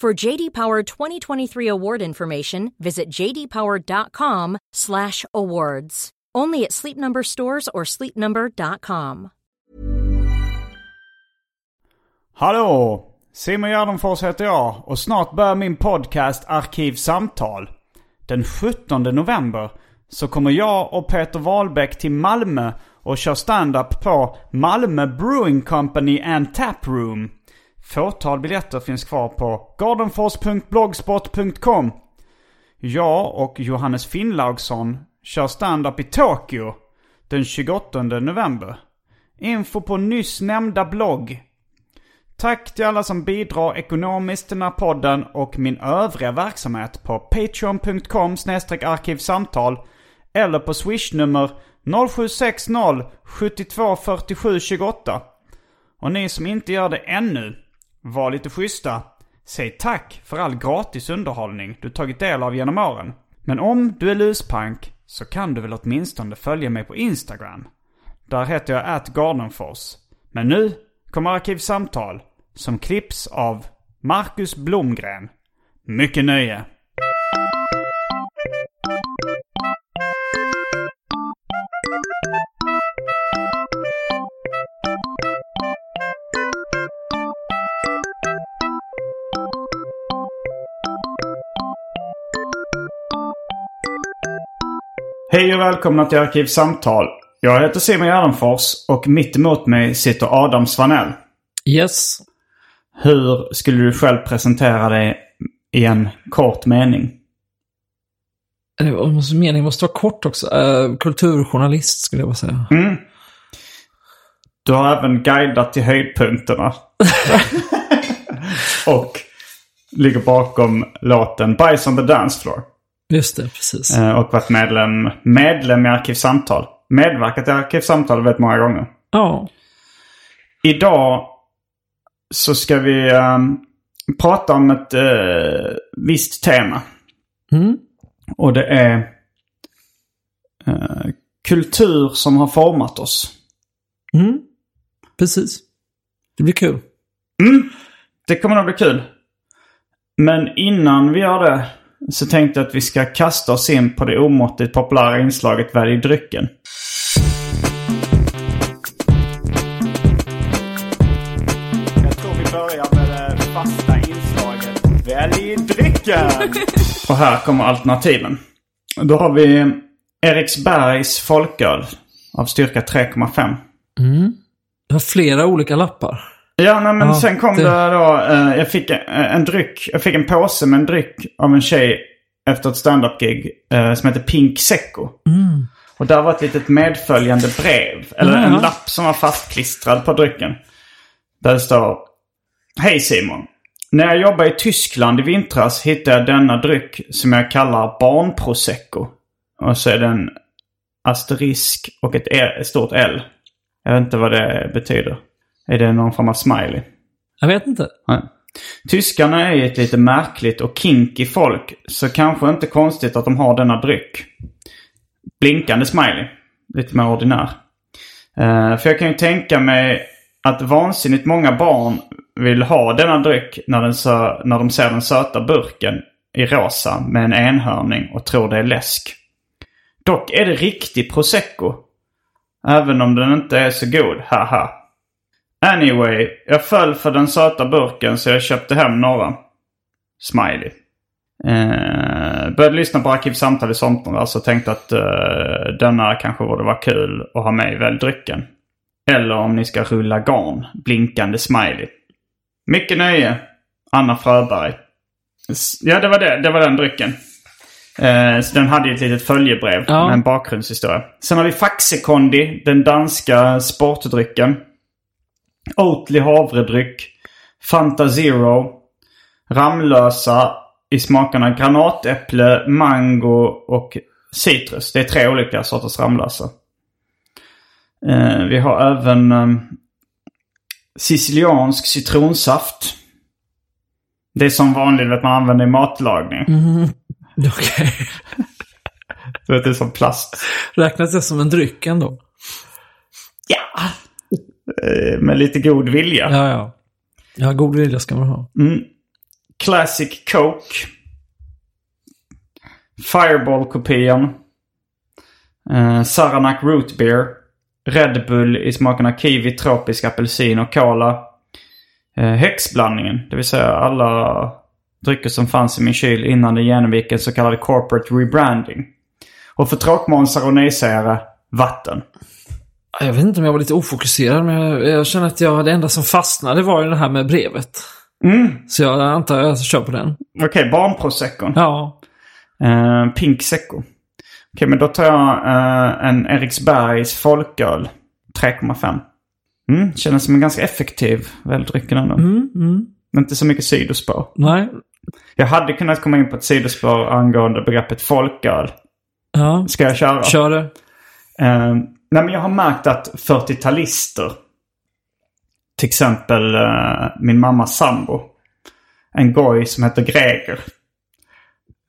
For JD Power 2023 award information, visit jdpower.com/awards. Only at Sleep Number stores or sleepnumber.com. Hallå! Simon Gärdenfors heter jag och snart börjar min podcast Arkivsamtal. Den 17 november så kommer jag och Peter Wahlbeck till Malmö och kör stand-up på Malmö Brewing Company and Tap Room. Fåtal biljetter finns kvar på gardenfors.blogspot.com. Jag och Johannes Finnlaugsson kör stand-up i Tokyo den 28 november. Info på nyss nämnda blogg. Tack till alla som bidrar ekonomiskt till den här podden och min övriga verksamhet på patreon.com arkivsamtal eller på swishnummer 0760 72 47 28. Och ni som inte gör det ännu, var lite schyssta. Säg tack för all gratis underhållning du tagit del av genom åren. Men om du är luspank så kan du väl åtminstone följa mig på Instagram. Där heter jag atgardenfors. Men nu kommer Arkivsamtal som klipps av Marcus Blomgren. Mycket nöje! Hej och välkomna till Arkivsamtal. Jag heter Simon Gärdenfors och mitt emot mig sitter Adam Svanell. Yes. Hur skulle du själv presentera dig i en kort mening? Eh, Meningen måste vara kort också. Uh, kulturjournalist skulle jag vilja säga. Mm. Du har även guidat till höjdpunkterna. och ligger bakom låten Bajs on the Dance Floor. Just det, precis. Eh, Och varit medlem, medlem i Arkivsamtal. Medverkat i Arkivsamtal väldigt många gånger. Ja. Idag så ska vi ehm, prata om ett uh, visst tema. Mm. Och det är eh, kultur som har format oss. Mm. Precis. Det blir kul. Det kommer nog bli kul. Men innan vi gör det så tänkte jag att vi ska kasta oss in på det omåttligt populära inslaget Välj drycken. Jag tror vi börjar med det fasta inslaget Välj drycken! Och här kommer alternativen. Då har vi Eriksbergs folköl av styrka 3,5. Jag har flera olika lappar. Ja, nej, men Ja, sen kom det, det- då. Eh, jag fick en, en dryck. Jag fick en påse med en dryck av en tjej efter ett stand-up-gig eh, som heter Pink Secco. Och där var ett litet medföljande brev. Eller en Ja. lapp som var fastklistrad på drycken. Där det står Hej Simon. När jag jobbade i Tyskland i vintras hittade jag denna dryck som jag kallar barnprosecco. Och så är det en asterisk och ett, L, ett stort L. Jag vet inte vad det betyder. Är det någon form av smiley? Jag vet inte. Nej. Tyskarna är ju ett lite märkligt och kinky folk. Så kanske inte konstigt att de har denna dryck. Blinkande smiley. Lite mer ordinär. Eh, för jag kan ju tänka mig att vansinnigt många barn vill ha denna dryck när, den sö- när de ser den söta burken i rosa med en enhörning och tror det är läsk. Dock är det riktig prosecco. Även om den inte är så god, haha. Anyway, jag föll för den söta burken så jag köpte hem några. Smiley. Eh, började lyssna på Arkivsamtal i somras och tänkte att eh, denna kanske borde vara kul att ha med i väldrycken. Eller om ni ska rulla garn, blinkande smiley. Mycket nöje, Anna Fröberg. Ja, det var det. Det var den drycken. Eh, så den hade ju ett litet följebrev Ja. med en bakgrundshistoria. Sen har vi Faxekondi, den danska sportdrycken. Oatly havredryck. Fanta Zero. Ramlösa i smakerna granatäpple, mango och citrus. Det är tre olika sorters Ramlösa. Eh, vi har även eh, siciliansk citronsaft. Det är som vanligt att man använder i matlagning. Okej. Du vet, det är som plast. Räknas det som en dryck ändå? Ja. Eh, Med lite god vilja. Ja, ja. Ja, god vilja ska man ha. Mm. Classic Coke. Fireball-kopian. Eh, Saranac Root Beer. Red Bull i smakerna kiwi, tropisk apelsin och cola. Eh, häxblandningen, det vill säga alla drycker som fanns i min kyl innan det genomgick en så kallad corporate rebranding. Och för tråkmånsar och nejsägare, vatten. Jag vet inte om jag var lite ofokuserad, men jag, jag känner att jag, det enda som fastnade var ju det här med brevet. Mm. Så jag antar att jag kör på den. Okej, barnproseccon. Ja. Eh, Pink Secco. Okej, men då tar jag eh, en Eriksbergs folköl. 3,5. Mm, känns som en ganska effektiv väldrycken ändå. Mm, mm. Inte så mycket sidospår. Nej. Jag hade kunnat komma in på ett sidospår angående begreppet folköl. Ja. Ska jag köra? Kör det. Eh, nej, men jag har märkt att 40-talister, till exempel eh, min mammas sambo, en goj som heter Greger.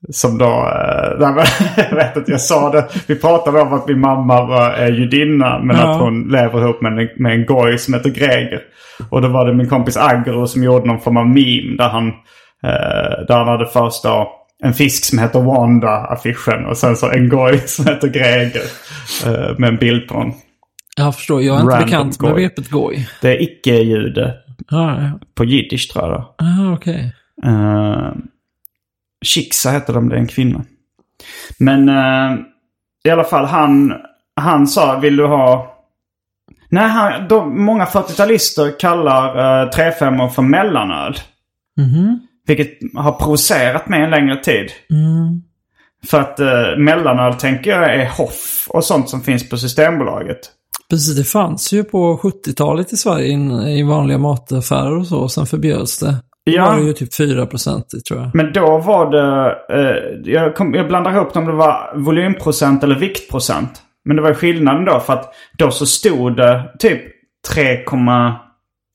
Som då, eh, nej, men, jag vet att jag sa det, vi pratade om att min mamma var eh, judinna men Ja. att hon lever ihop med en, med en goj som heter Greger. Och då var det min kompis Agro som gjorde någon form av meme där han, eh, där han hade först då en fisk som heter Wanda, affischen. Och sen så en goj som heter Greger. Eh, med en bild på honom. Jag förstår. Jag är inte Random bekant med begreppet goj. Det är icke-jude Ja, ja. på jiddisch tror jag. då. Ah, okej. Uh, Shixa heter de, det är en kvinna. Men eh, i alla fall han, han sa, vill du ha... Nej, han, de, många 40-talister kallar uh, 3-5 för mellanöl. Mhm. Vilket har provocerat mig en längre tid. Mm. För att uh, mellanöl tänker jag är Hoff och sånt som finns på Systembolaget. Precis, det fanns ju på 70-talet i Sverige i vanliga mataffärer och så. Och sen förbjöds det. Då Ja. var det ju typ 4% i, tror jag. Men då var det... Eh, jag, kom, jag blandar ihop om det var volymprocent eller viktprocent. Men det var skillnaden då för att då så stod det typ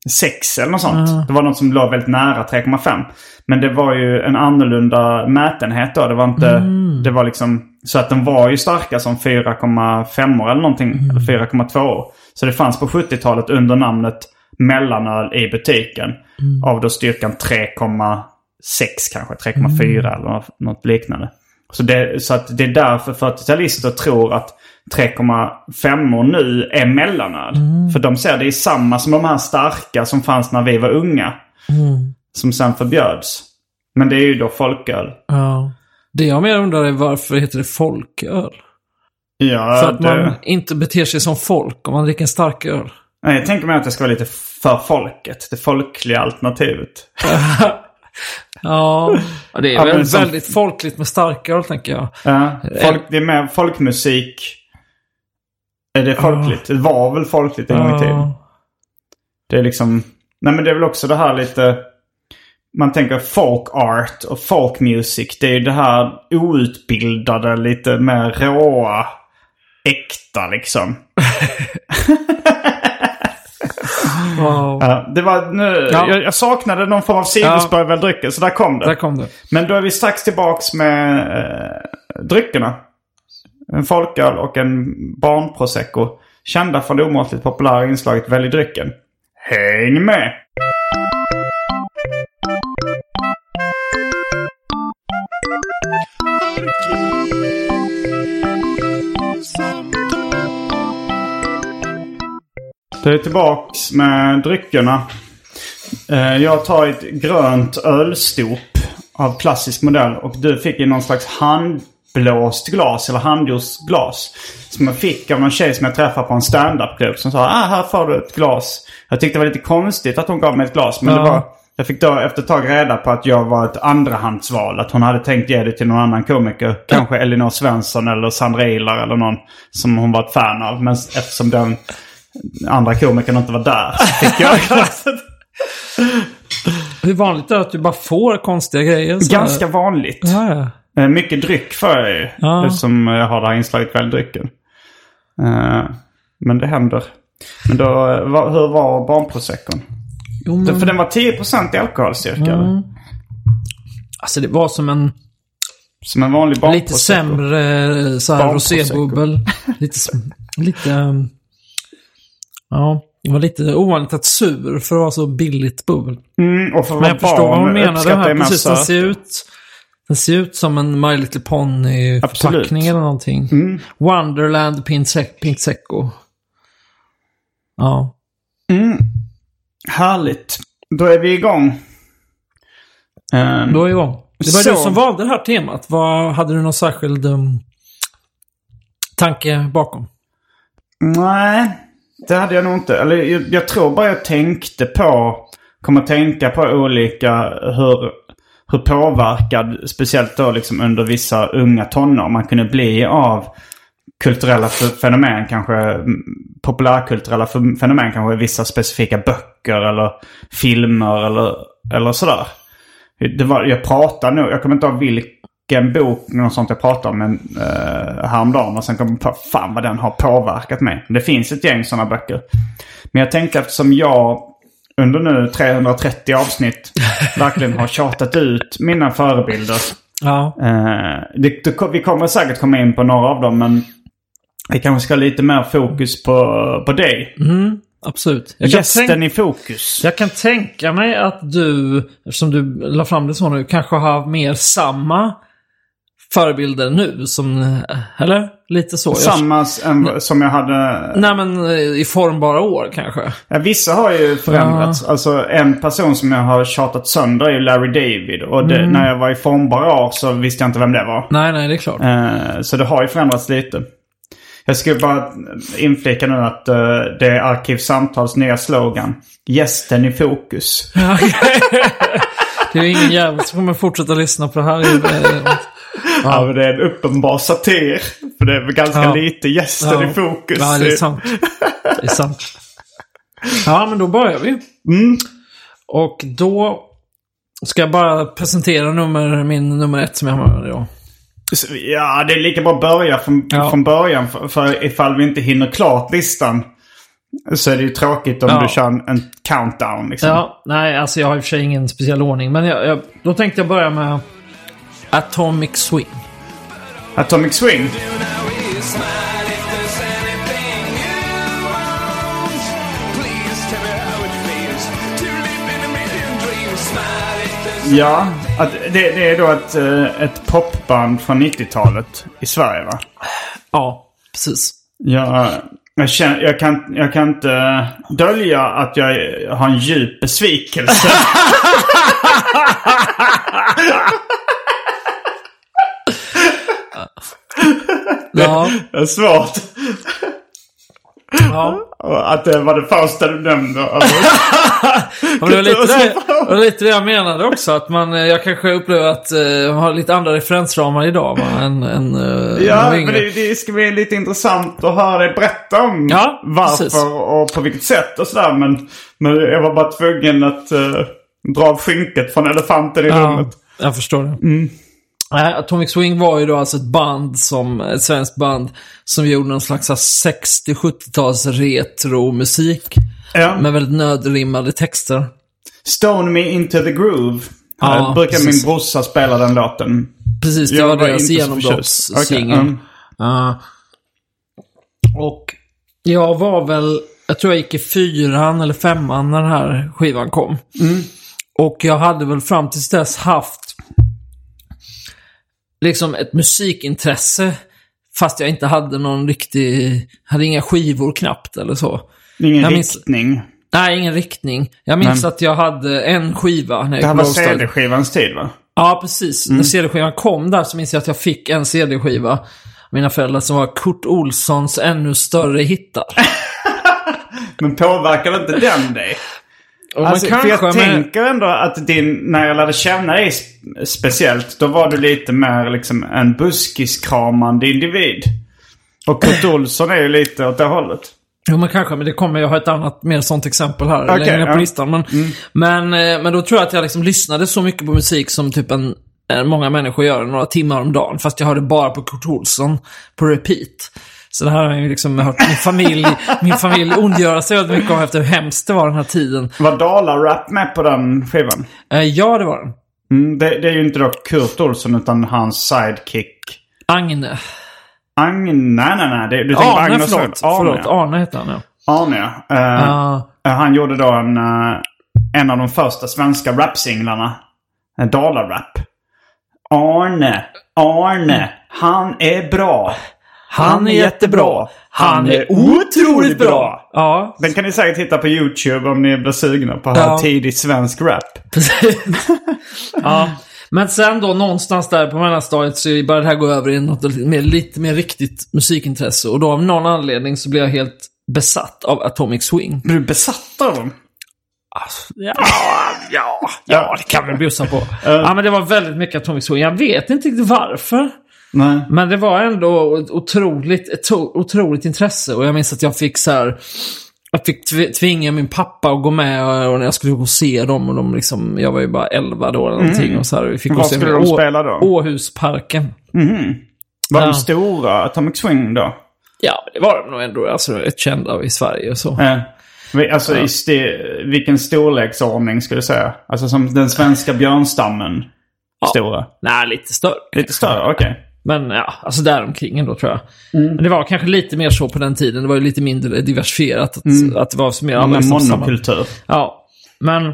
3,6 eller något sånt. Ja. Det var något som låg väldigt nära 3,5. Men det var ju en annorlunda mätenhet då. Det var inte... Det var liksom... Så att den var ju starka som 4,5 eller någonting. Eller 4,2. Så det fanns på 70-talet under namnet mellanöl i butiken. Av då styrkan 3,6 kanske. 3,4 eller något- något liknande. Så, det, så att det är därför 40-talister tror att 3,5 nu är mellanöl. För de ser det är samma som de här starka som fanns när vi var unga. Som sen förbjöds. Men det är ju då folköl. Ja. Det jag mer undrar är varför heter det folköl? Ja, För att det, man inte beter sig som folk om man dricker en stark öl. nej, jag tänker mig att det ska vara lite för folket. Det folkliga alternativet. Ja, det är Ja, väl men som- väldigt folkligt med starköl tänker jag. Ja, folk, det är mer folkmusik. Är det folkligt? Det var väl folkligt en gång i tiden. Ja. Det är liksom... Nej men det är väl också det här lite... Man tänker folk art och folk music. Det är ju det här outbildade, lite mer råa, äkta liksom. Wow. Ja, det var nu, Ja. jag, jag saknade någon form av sidospår väl drycken, så där kom det. Där kom det. Men då är vi strax tillbaks med eh, dryckerna. En folköl och en barnprosecco. Kända från det omåttligt populära inslaget Välj drycken. Häng med! Då är tillbaks med dryckerna. Eh, jag tar ett grönt ölstop av klassisk modell. Och du fick i någon slags hand handblåst glas eller handgjort glas. Som jag fick av någon tjej som jag träffade på en standup-klubb. Som sa ah, här får du ett glas. Jag tyckte det var lite konstigt att hon gav mig ett glas. Men Ja. det var, jag fick då efter ett tag reda på att jag var ett andrahandsval. Att hon hade tänkt ge det till någon annan komiker. Kanske Elinor Svensson eller Sandra Ilar eller någon som hon var ett fan av. Men eftersom den andra komikern inte var där så fick jag glaset. Hur vanligt är det att du bara får konstiga grejer? Ganska vanligt. Ja, ja. Eh, Mycket dryck för jag ju. Ja. Eftersom jag har det här inslaget kvällsdrycken. Eh, Men det händer. Men då, eh, hur var barnproseccon? Jo, men, För den var 10% i alkoholstyrka. eller? alltså det var som en Som en vanlig lite barnprosecco. sämre så här rosébubbel. lite, lite... um, Ja, det var lite ovanligt att sur för att vara så billigt bubbel. Mm, och för Men jag förstår vad barn hon menade uppskattar här. Precis, den ser ut... Den ser ut som en My Little Pony Absolut. förpackning eller någonting. Mm. Wonderland Secco. Ja. Mm. Härligt. Då är vi igång. Um, Då är vi igång. Det var Så. du som valde det här temat. Vad, hade du någon särskild um, tanke bakom? Nej, det hade jag nog inte. Eller jag, jag tror bara jag tänkte på, kom att tänka på olika hur, hur påverkad, speciellt då liksom under vissa unga tonår, man kunde bli av kulturella fenomen, kanske mm, populärkulturella fenomen, kanske vissa specifika böcker eller filmer eller, eller sådär. Det var, jag pratade nog, jag kommer inte ihåg vilken bok, något sånt jag pratade om men, eh, häromdagen. Och sen kom jag på, fan vad den har påverkat mig. Det finns ett gäng sådana böcker. Men jag tänkte eftersom jag under nu 330 avsnitt verkligen har tjatat ut mina förebilder. Ja. Eh, det, det, vi kommer säkert komma in på några av dem men vi kanske ska ha lite mer fokus på, på dig. Absolut. Jag Gästen i fokus. jag kan tänka mig att du, eftersom du la fram det så nu, kanske har mer samma förebilder nu som, eller? Lite så. Jag, Samma än, som jag hade... nej men eh, i formbara år kanske. Ja, vissa har ju förändrats. Alltså en person som jag har tjatat sönder är Larry David. Och det, Mm. när jag var i formbara år så visste jag inte vem det var. Nej, nej, det är klart. Eh, så det har ju förändrats lite. Jag skulle bara inflika nu att eh, det är Arkivsamtals nya slogan. Gästen i fokus. Det är ingen jävel som kommer fortsätta lyssna på det här. Eh, Ja. men det är en uppenbar satir. För det är väl ganska Ja. lite gästen Ja. i fokus. Ja, det är sant. Det är sant. Ja, men då börjar vi. Mm. Och då ska jag bara presentera nummer, min nummer ett som jag har idag. Ja, det är lika bra att börja från, Ja. från början. För, för ifall vi inte hinner klart listan. Så är det ju tråkigt om Ja. du kör en, en countdown liksom. Ja, nej, alltså jag har i och för sig ingen speciell ordning. Men jag, jag, då tänkte jag börja med Atomic Swing. Atomic Swing. Ja, att det, det är då ett, eh, ett popband från 90-talet i Sverige va? Ja, precis. Jag, jag, känner, jag, kan, jag kan inte dölja att jag har en djup besvikelse. Ja, Det är svårt. Ja. Att det var det första du nämnde. Det, var lite det, det var lite det jag menade också. Att man, eh, jag kanske upplever att uh, man har lite andra referensramar idag va, än, än uh, Ja, men det, det ska bli lite intressant att höra dig berätta om Ja, varför precis. och på vilket sätt och sådär. Men, men jag var bara tvungen att eh, dra av skynket från elefanten i Ja, rummet. jag förstår det. Nej, Atomic Swing var ju då alltså ett band som, ett svenskt band som gjorde någon slags 60-70-tals retro-musik. Ja. Med väldigt nödrimmade texter. Stone Me Into The Groove. Ja, Ja, brukar precis. min brorsa spela den låten. Precis, det Jag var var deras inte så förtjust. Okej, genombrottssingel. mm. Ja. Och jag var väl, jag tror jag gick i fyran eller femman när den här skivan kom. Mm. Och jag hade väl fram tills dess haft liksom ett musikintresse. Fast jag inte hade någon riktig, hade inga skivor knappt eller så. Ingen minns- riktning. Nej, ingen riktning. Jag minns Men- att jag hade en skiva när Det jag här gick var. CD-skivans tid va? Ja, precis. När CD-skivan kom där så minns jag att jag fick en CD-skiva. Mina föräldrar som var Kurt Olssons ännu större hittar. Men påverkar inte den dig? Och Alltså, man för jag kanske med- tänker ändå att din, när jag lärde känna dig sp- speciellt, då var du lite mer liksom en buskiskramande individ. Och Kurt Olsson är ju lite åt det hållet. Jo men kanske, men det kommer, jag har ett annat mer sånt exempel här Okej, längre ner på ja. listan. Men, men, eh, men då tror jag att jag liksom lyssnade så mycket på musik som typ en, en många människor gör några timmar om dagen. Fast jag hörde bara på Kurt Olsson på repeat. Så det här har jag liksom hört min familj, min familj ondgöra sig väldigt mycket om efter hur hemskt det var den här tiden. Var Dala-rap med på den skivan? Eh, ja, det var den. Mm, det, det är ju inte då Kurt Olsson utan hans sidekick. Agne. Agne, nej nej nej. Det, du tänker Arne, Agnes förlåt. Arne. Förlåt, Arne heter han ja. Arne ja. Ja. eh, han gjorde då en, eh, en av de första svenska rapsinglarna. En Dala-rap. Arne, Arne, han är bra. Han är jättebra. Han är otroligt bra. Ja, Den kan ni säkert hitta på YouTube om ni blir sugna på att höra Ja. tidig svensk rap. Precis. ja. Men sen då någonstans där på mellanstadiet så började det här gå över i något lite mer, lite mer riktigt musikintresse. Och då av någon anledning så blev jag helt besatt av Atomic Swing. Blir du besatt av dem? Alltså, ja, ja, ja, det kan vi bjussa på. Ja, men det var väldigt mycket Atomic Swing. Jag vet inte riktigt varför. Nej. Men det var ändå ett otroligt, ett otroligt intresse. Och jag minns att jag fick så här... Jag fick tv- tvinga min pappa att gå med och när jag skulle gå och se dem. Och de liksom, jag var ju bara 11 då eller någonting. Och så här, vi fick gå Var och se skulle de spela då? Åhusparken. Var Ja. de stora Atomic Swing då? Ja, det var de nog ändå. Alltså rätt kända i Sverige och så. Vi- alltså i sti- vilken storleksordning skulle du säga? Alltså som den svenska björnstammen stora? Nej, lite större. Lite större, okej. Men ja, alltså däromkring ändå tror jag. Mm. Men det var kanske lite mer så på den tiden. Det var ju lite mindre diversifierat. Att, att det var mer alla monokultur. Ja, men...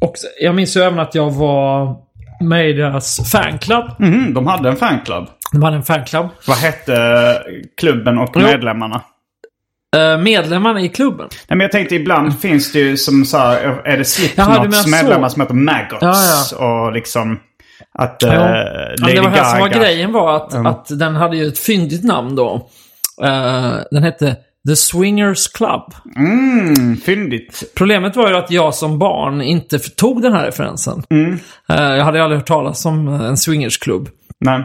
Och jag minns ju även att jag var med i deras fanclub. Mhm, de hade en fanclub. De hade en fanclub. Vad hette klubben och Jo. medlemmarna? Eh, medlemmarna i klubben. Nej, men jag tänkte ibland finns det ju som så här, är det Slipknots så. medlemmar som heter Maggots? Ja, Och liksom att Ja. uh, Ja, Lady det var här som var grejen var att, att den hade ju ett fyndigt namn då. Eh, den hette The Swingers Club. Mm, fyndigt. Problemet var ju att jag som barn inte tog den här referensen. Eh, jag hade aldrig hört talas om en swingersklubb. Nej.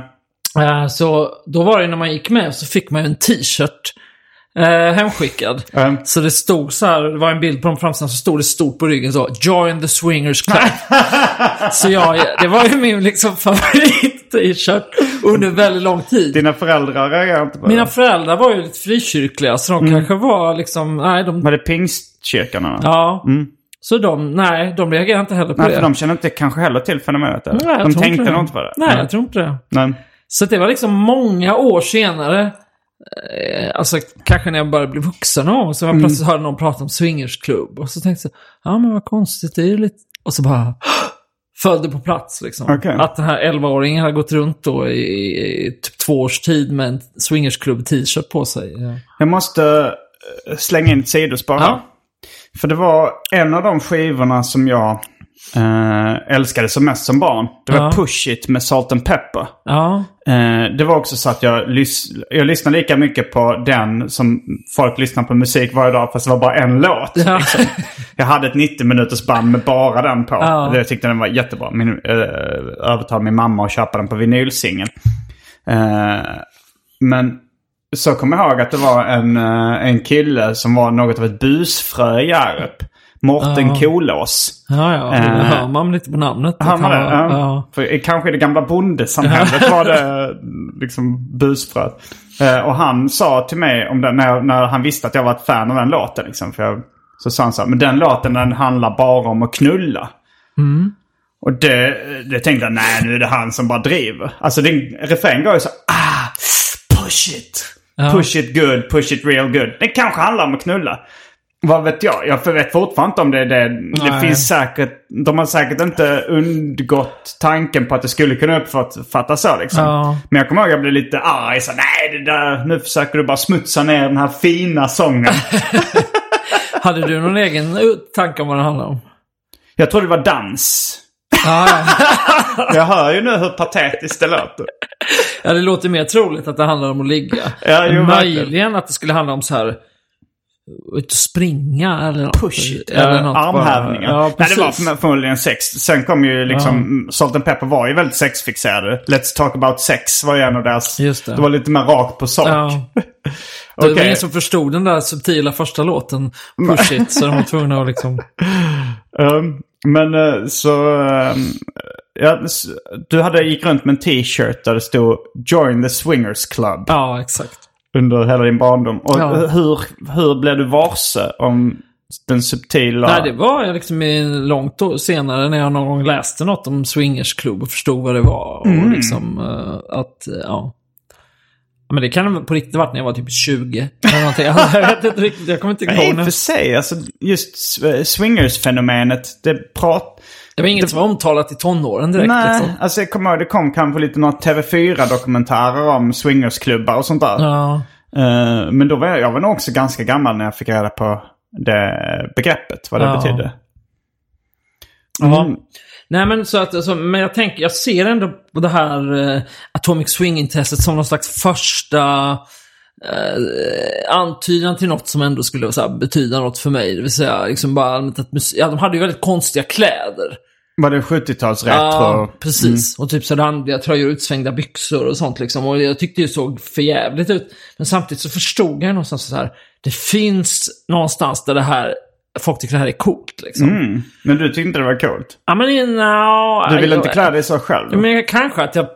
Eh, Så då var det när man gick med så fick man ju en t-shirt eh, hemskickad. Mm. Så det stod så här, det var en bild på de framsidan, så stod det stort på ryggen så Join the Swingers Club. så jag, det var ju min liksom favorit-t-shirt under väldigt lång tid. Dina föräldrar reagerar inte på Mina det? föräldrar var ju lite frikyrkliga, så de kanske var liksom, nej de, Var det pingstkyrkan? ja. Så de, nej, de reagerade inte heller på Nej, det. för de känner inte kanske heller till fenomenet. eller? Nej, jag de tänkte nog inte på det. Nej, jag tror inte det. Nej. Så det var liksom många år senare, alltså kanske när jag började bli vuxen och så jag plötsligt hörde någon prata om swingersklubb. Och så tänkte jag, ja men vad konstigt, det är ju lite... Och så bara föll det på plats liksom. Okej. Att den här 11-åringen hade gått runt då i, i typ två års tid med en swingersklubb-t-shirt på sig. Ja. Jag måste eh, slänga in ett sidospår. Ja. För det var en av de skivorna som jag eh, älskade som mest som barn. Det var Ja. Push It med Salt and Pepper. Ja, Eh, det var också så att jag, lys- jag lyssnade lika mycket på den som folk lyssnar på musik varje dag fast det var bara en låt. Ja. Liksom. Jag hade ett 90 minuters band med bara den på. Ja. Jag tyckte den var jättebra. Min, eh, övertalade min mamma att köpa den på vinylsingel. Eh, men så kommer jag ihåg att det var en, eh, en kille som var något av ett busfrö i Hjärup. Mårten Ja. Kolås. ja, ja. det Eh, hör man lite på namnet. Hör man det? Ja. För kanske i det gamla bondesamhället var det liksom busfröet. Eh, och han sa till mig om den, när, när han visste att jag var ett fan av den låten. Liksom, för jag, så sa han så här, men den låten den handlar bara om att knulla. Mm. Och det, det tänkte jag, nej nu är det han som bara driver. Alltså din refräng går ju så, ah, push it. Ja. Push it good, push it real good. Det kanske handlar om att knulla. Vad vet jag? Jag vet fortfarande inte om det är det. Det Nej. finns säkert, de har säkert inte undgått tanken på att det skulle kunna uppfattas så liksom. Ja. Men jag kommer ihåg att jag blev lite arg. Så, nej, det där, nu försöker du bara smutsa ner den här fina sången. Hade du någon egen tanke om vad det handlar om? jag tror det var dans. Ja, ja. Jag hör ju nu hur patetiskt det låter. ja, det låter mer troligt att det handlar om att ligga. Ja, jo, Men verkligen. Möjligen att det skulle handla om så här... Ut och springa eller något. Push it. Eller eh, något bara. armhävningar. Ja, Nej, det var förmodligen sex. Sen kom ju liksom, Salt and Pepper var ju väldigt sexfixerade. Let's talk about sex var ju en av deras. Just det. det var lite mer rakt på sak. Ja. Det var ingen som förstod den där subtila första låten, Push It, så de var tvungna att liksom... Um, men eh, så... ehm, ja, du hade gick runt med en t-shirt där det stod Join the Swingers Club Ja, exakt. Under hela din barndom. Och Ja. hur, hur blev du varse om den subtila... Nej, det var liksom långt senare när jag någon gång läste något om swingersklubb och förstod vad det var. Och liksom eh, att, eh, ja. Men det kan på riktigt varit när jag var typ 20. Eller jag vet inte riktigt, jag kommer inte Nej, ihåg. i och för sig. Alltså, just swingers-fenomenet. Det prat... Det var inget som var omtalat i tonåren direkt. Nej, Liksom. alltså jag kommer ihåg det kom kanske lite några TV4-dokumentärer om swingersklubbar och sånt där. Ja. Eh, men då var jag, jag var nog också ganska gammal när jag fick reda på det begreppet, vad det Ja. betydde. Mm. Nej men så att, alltså, men jag tänker, jag ser ändå på det här eh, Atomic Swing-intresset som någon slags första eh, antydan till något som ändå skulle så här, betyda något för mig. Det vill säga, liksom bara allmänt att ja, de hade ju väldigt konstiga kläder. Var det 70-talsretro? Ja, precis. Och typ så randiga tröjor, utsvängda byxor och sånt liksom. Och jag tyckte det såg för jävligt ut. Men samtidigt så förstod jag någonstans så här, det finns någonstans där det här, folk tycker det här är coolt liksom. Mm. Men du tyckte inte det var coolt? Ja men no, Du ville inte klä dig så själv? Men jag, kanske att jag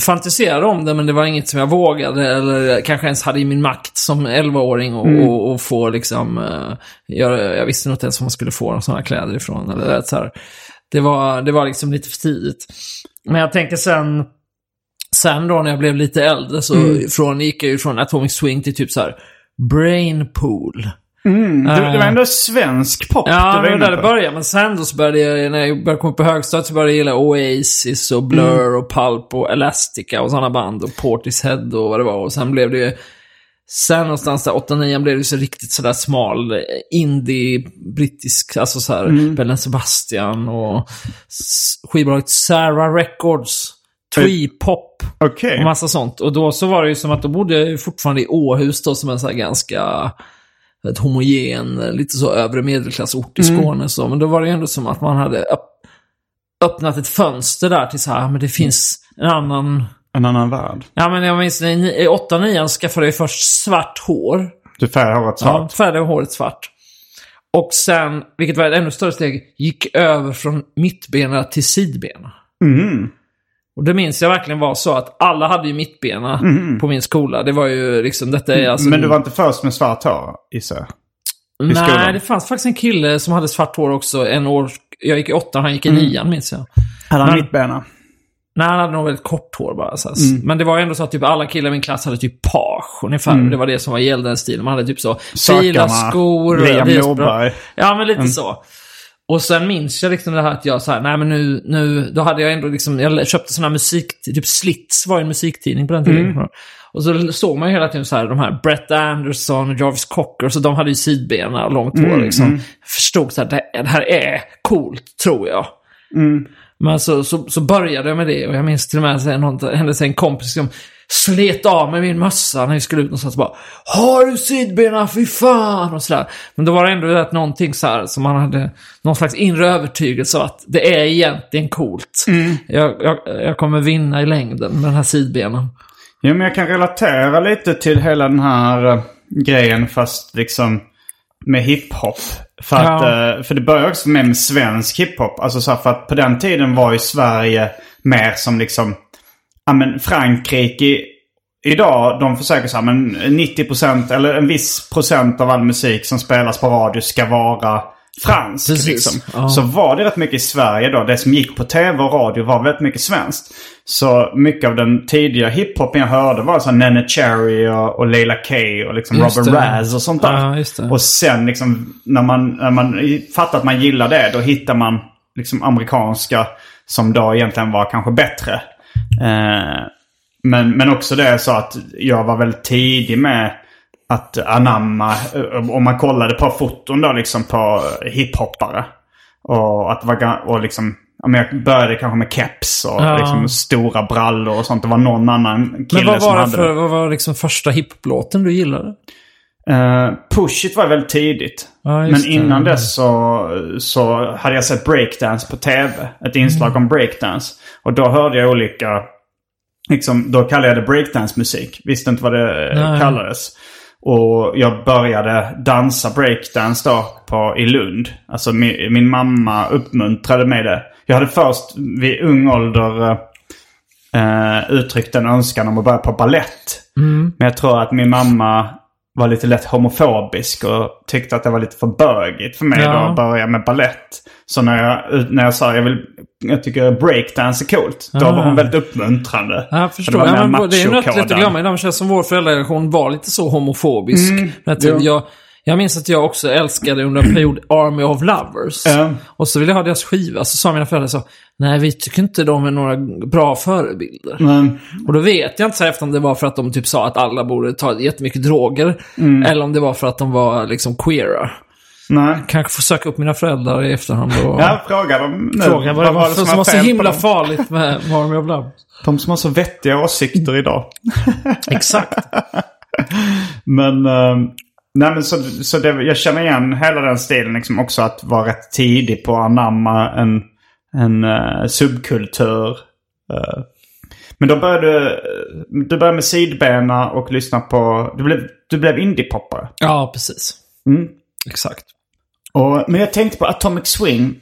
fantiserade om det, men det var inget som jag vågade eller kanske ens hade i min makt som 11-åring och, Mm. och, och få liksom... Uh, jag, jag visste inte ens var man skulle få sådana kläder ifrån. Eller, så här. Det, var, det var liksom lite för tidigt. Men jag tänker sen... Sen då när jag blev lite äldre så Mm. från, gick jag ju från Atomic Swing till typ så här Brainpool. Mm. Det, det var Eh. ändå svensk pop Ja, det var där det började. Men sen då så började jag, när jag började komma på högstadiet så började jag gilla Oasis och Blur och Pulp och Elastica och sådana band och Portishead och vad det var. Och sen blev det ju... Sen någonstans där 8-9 blev det ju så riktigt sådär smal eh, indie, brittisk, alltså så här Bellen Sebastian och skivbolaget Sarah Records, Twee Pop Okej. och massa sånt. Och då så var det ju som att då bodde jag ju fortfarande i Åhus då som en så här ganska ett homogen, lite så övre medelklassort i Skåne. Så. Men då var det ändå som att man hade öpp öppnat ett fönster där till så här, men det finns en annan... En annan värld. Ja men jag minns i i 8-9 skaffade jag först svart hår. Du färgade håret Ja, svart. färgade håret svart. Och sen, vilket var ett ännu större steg, gick över från mittbena till sidbena. Mm. Och det minns jag verkligen var så att alla hade ju mittbena på min skola. Det var ju liksom, detta är alltså... Men du var inte först med svart hår, gissar jag? Nej, skolan? det fanns faktiskt en kille som hade svart hår också. En år, jag gick i åttan, han gick i Mm. nian minns jag. Hade han mittbena? Nej, han hade nog väldigt kort hår bara. Så. Mm. Men det var ändå så att typ alla killar i min klass hade typ page ungefär. Det var det som var gällde den stilen. Man hade typ så fila skor. Liam Norberg. Mm. Ja, men lite så. Och sen minns jag liksom det här att jag så här, nej men nu, nu, då hade jag ändå liksom, jag köpte sådana musik, typ Slits var ju en musiktidning på den tiden. Mm. Och så såg man ju hela tiden så här, de här Brett Anderson och Jarvis Cocker, så de hade ju sidbena och långt hår Mm, liksom. Jag förstod så här, det, det här är coolt, tror jag. Mm. Men så, så, så började jag med det och jag minns till och med att det någon- en kompis som slet av mig min mössa när vi skulle ut någonstans och bara Har du sidbena? Fy fan! Och sådär. Men då var det ändå rätt någonting så här som man hade någon slags inre övertygelse av att det är egentligen coolt. Jag, jag, jag kommer vinna i längden med den här sidbenen. Jo, men jag kan relatera lite till hela den här eh, grejen fast liksom med hiphop. För, att, Ja. eh, för det började också med, med svensk hiphop. Alltså så här, för att på den tiden var ju Sverige mer som liksom, ja men Frankrike idag, de försöker så här, men 90% eller en viss procent av all musik som spelas på radio ska vara fransk. Precis, Liksom. ja. Så var det rätt mycket i Sverige då. Det som gick på tv och radio var väldigt mycket svenskt. Så mycket av den tidiga hiphopen jag hörde var så Nene Cherry och, och Leila K och liksom Just Robert. Raz och sånt där. Ja. Och sen liksom när man, när man fattar att man gillar det, då hittar man liksom amerikanska som då egentligen var kanske bättre. Eh, men, men också det så att jag var väldigt tidig med att anamma, eh, om man kollade på foton då liksom på hiphoppare. Och att det var, ga- och liksom, ja, men jag började kanske med keps och Ja. liksom stora brallor och sånt. Det var någon annan Men kille vad som var det hade för, vad var liksom första hiphop-låten du gillade? Uh, Push It var väldigt tidigt. Ja, Men just det. innan dess så, så hade jag sett breakdance på tv. Ett inslag Mm. om breakdance. Och då hörde jag olika... Liksom, då kallade jag det breakdance-musik. Visste inte vad det Nej. kallades. Och jag började dansa breakdance då på, i Lund. Alltså min, min mamma uppmuntrade mig det. Jag hade först vid ung ålder eh, uttryckt en önskan om att börja på ballett. Mm. Men jag tror att min mamma var lite lätt homofobisk och tyckte att det var lite för bögigt för mig Ja. då att börja med ballett. Så när jag, när jag sa jag vill, jag tycker breakdance är coolt. Då Ah. var hon väldigt uppmuntrande. Ja, jag För förstår. det Ja, men det är ju något lätt att glömma. Det känns som vår föräldrageneration var lite så homofobisk. Mm, Men jag, jag minns att jag också älskade under en period Army of Lovers. Ja. Och så ville jag ha deras skiva. Så sa mina föräldrar så. Nej, vi tycker inte de är några bra förebilder. Men, Och då vet jag inte så efter om det var för att de typ sa att alla borde ta jättemycket droger. Mm. Eller om det var för att de var liksom queera. nej. Kanske få söka upp mina föräldrar i efterhand och Ja, fråga dem nu. fråga vad det var som, var så himla dem? farligt med Army of Lovers. De som har så vettiga åsikter idag. Exakt. Men, eh, nej, men så, så det, jag känner igen hela den stilen liksom också att vara rätt tidig på att anamma en, en eh, subkultur. Eh, men då började du, du började med sidbena och lyssna på, du blev, du blev indiepoppare. Ja, precis. Mm. Exakt. Och, men jag tänkte på Atomic Swing.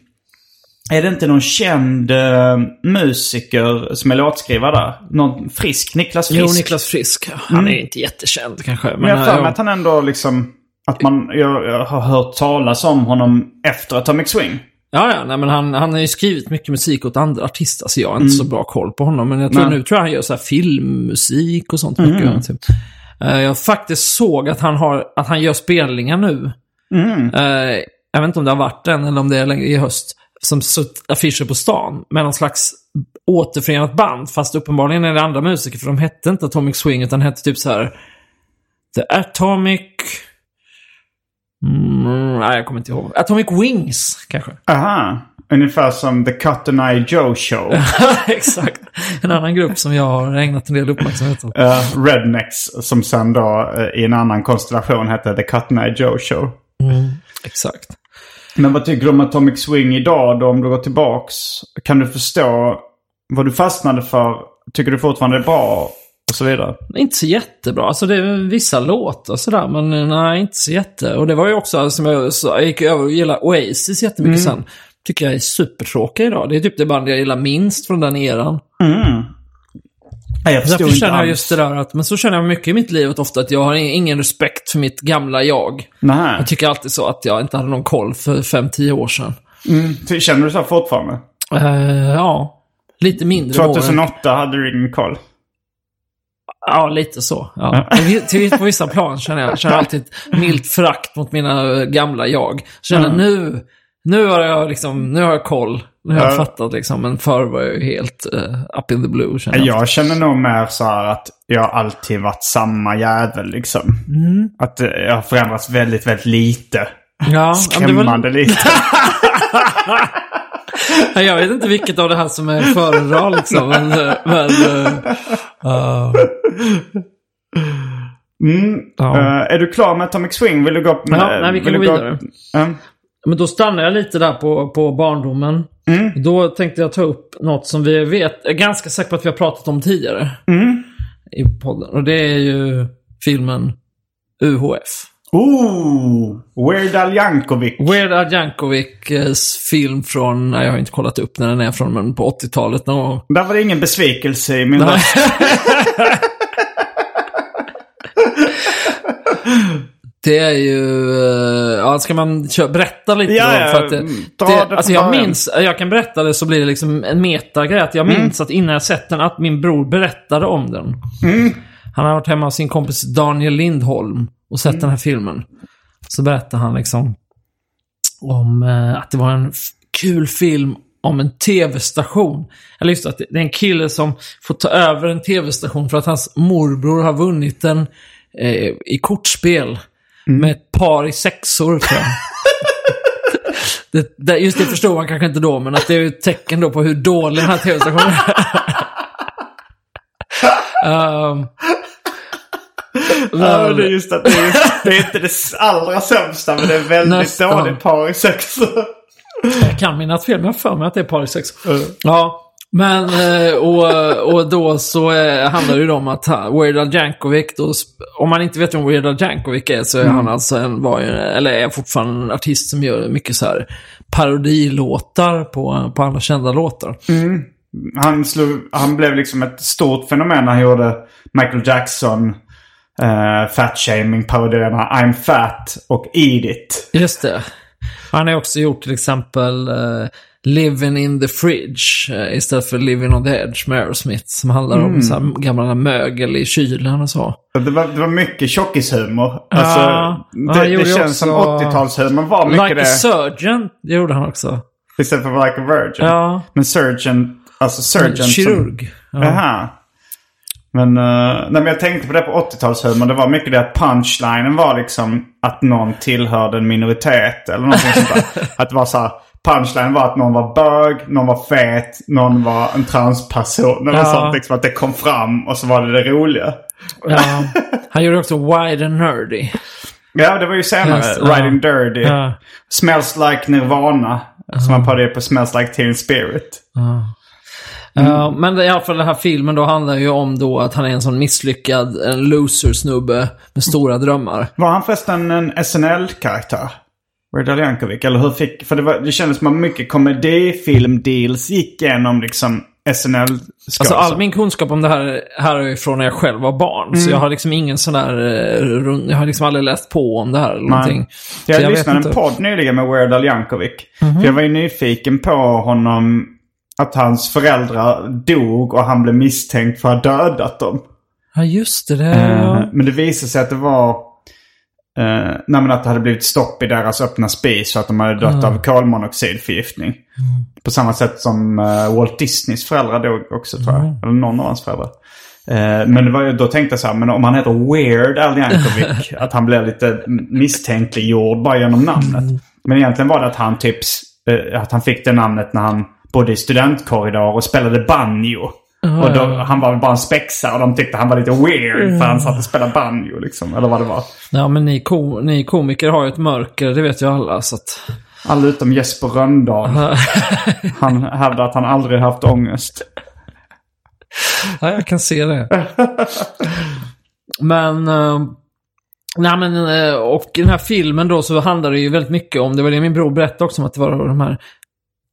Är det inte någon känd eh, musiker som är låtskrivare där? Någon frisk? Niklas Frisk? Jo, Niklas Frisk. Han är inte jättekänd kanske. Men, Men jag har för äh, mig att han ändå liksom... Att man, jag, jag har hört talas om honom efter Atomic Swing. Ja, ja, nej, men han, han har ju skrivit mycket musik åt andra artister, så jag har inte så bra koll på honom. Men jag tror, nu tror jag han gör så filmmusik och sånt mycket. Typ. Eh, jag faktiskt såg att han, har, att han gör spelningar nu. Eh, jag vet inte om det har varit den eller om det är längre i höst. Som sutt affischer på stan med någon slags återförenat band. Fast uppenbarligen är det andra musiker, för de hette inte Atomic Swing, utan hette typ så här The Atomic... Mm, nej, jag kommer inte ihåg. Atomic Wings, kanske. Aha. Ungefär som The Cotton Eye Joe Show. Exakt. En annan grupp som jag har ägnat en del uppmärksamhet åt. Eh, Rednecks som sen då eh, i en annan konstellation hette The Cotton Eye Joe Show. Exakt. Men vad tycker du om Atomic Swing idag då om du går tillbaks? Kan du förstå vad du fastnade för? Tycker du fortfarande det är bra? Och så vidare. Inte så jättebra. Alltså det är vissa låtar sådär, men eh, nej, inte så jätte. Och det var ju också som jag, så, jag gick över och gillade Oasis jättemycket sen. Tycker jag är supertråkiga idag. Det är typ det band jag gillar minst från den eran. Nej, jag Därför inte känner jag just det där att, men så känner jag mycket i mitt liv att ofta att jag har ingen respekt för mitt gamla jag. Nej. Jag tycker alltid så att jag inte hade någon koll för 5-10 år sedan. Mm. Känner du så fortfarande? Eh, ja, lite mindre då än- 2008 hade du ingen koll. Ja, lite så. Ja. På vissa plan känner jag känner alltid ett milt förakt mot mina eh, gamla jag. Känner Mm. nu, nu har jag liksom, nu har jag koll. Nu har jag Ja. fattat liksom. Men förr var jag ju helt uh, up in the blue känner jag. Jag känner nog mer så här att jag alltid varit samma jävel liksom. Mm. Att eh, jag har förändrats väldigt, väldigt lite. Ja, Skrämmande lite. Nej, Jag vet inte vilket av det här som är föredra liksom. Men, eh, men eh, Mm. Ja. Eh, är du klar med Atomic Swing? Vill du gå... Ja, nej, vi kan gå vidare. Mm. Men då stannar jag lite där på, på barndomen. Mm. Då tänkte jag ta upp något som vi vet, jag är ganska säker på att vi har pratat om tidigare. Mm. I podden. Och det är ju filmen UHF. Ooh! Weird Al Yankovic. Weird Al Yankovics film från, nej, jag har inte kollat upp när den är från, men på 80-talet någon gång. Där var det ingen besvikelse i min röst. Det är ju, eh, ja ska man berätta lite Ja, då? För att det, mm, dra det, det alltså jag minns, jag kan berätta det så blir det liksom en metagrej. Att jag Mm. minns att innan jag sett den, att min bror berättade om den. Mm. Han har varit hemma hos sin kompis Daniel Lindholm och sett Mm. den här filmen. Så berättade han liksom om eh, att det var en kul film om en tv-station. Eller just att det det är en kille som får ta över en tv-station för att hans morbror har vunnit den eh, i kortspel. Mm. Med ett par i sexor tror jag. Det, det, just det förstår man kanske inte då, men att det är ett tecken då på hur dålig den här tv-stationen är. um, Ja, men det är just att det är, det är inte det allra sämsta, men det är väldigt Nästan. dåligt par i sex. Jag kan minnas fel, men jag har för mig att det är par i sex. Ja, men eh, och, och då så eh, handlar det ju om att Weird Al Yankovic, då, om man inte vet vem Weird Al Yankovic är så är han alltså en, var ju, eller är fortfarande en artist som gör mycket så här parodilåtar på, på andra kända låtar. Han, slog, han blev liksom ett stort fenomen när han gjorde Michael Jackson, uh, Fat Shaming, parodierna I'm Fat och Eat It. Just det. Han har också gjort till exempel eh, Living in the Fridge eh, istället för Living on the Edge med Aerosmith. Som handlar om så här gamla mögel i kylen och så. Det var, det var mycket tjockishumor. Alltså, Ja, det, det känns som också 80-talshumor var mycket Like a det. Surgeon, det gjorde han också. Istället för Like a Virgin. Ja. Men Surgeon, alltså Surgeon som... Kirurg. Ja. Jaha. Men, eh, nej, men jag tänkte på det på 80-talshumor. Det var mycket det att punchlinen var liksom att någon tillhörde en minoritet eller någonting sånt där. Att det var så här, punchlinen var att någon var bög, någon var fet, någon var en transperson eller Ja. sånt. Liksom att det kom fram och så var det det roliga. Ja. Han gjorde också Wide and Nerdy. Ja, det var ju senare. Just, ja. Riding Dirty. Ja. Smells Like Nirvana. Som man parodier på Smells Like Teen Spirit. Ja, men i alla fall den här filmen då handlar ju om då att han är en sån misslyckad, en loser-snubbe med stora drömmar. Var han förresten en SNL-karaktär? Weird Yankovic? Eller hur fick... För det, var, det kändes som att mycket komedifilm-deals gick igenom liksom snl Alltså all min kunskap om det här här är ifrån när jag själv var barn. Så jag har liksom ingen sån där... eh, Jag har liksom aldrig läst på om det här eller någonting. Jag, vet lyssnade en podd nyligen med Weird Al Yankovic. För jag var ju nyfiken på honom. Att hans föräldrar dog och han blev misstänkt för att ha dödat dem. Ja, just det. det Eh, Men det visade sig att det var... Eh, nej men att det hade blivit stopp i deras öppna spis så att de hade dött av kolmonoxidförgiftning. På samma sätt som eh, Walt Disneys föräldrar dog också tror jag. Eller någon av hans föräldrar. Eh, men det var, ju- då tänkte jag så här, men om han heter Weird Al Yankovic, att han blev lite misstänkliggjord bara genom namnet. Men egentligen var det att han typ, eh, att han fick det namnet när han bodde i studentkorridor och spelade banjo. Och då, han var väl bara en spexa och de tyckte han var lite weird för han satt och spelade banjo liksom. Eller vad det var. Ja, men ni, ko ni komiker har ju ett mörker, det vet ju alla. Så att... Alla utom Jesper Rönndahl. Han hävdar att han aldrig haft ångest. Ja, jag kan se det. men... eh, nej, men... eh, och i den här filmen då så handlar det ju väldigt mycket om, det var det min bror berättade också, om att det var de här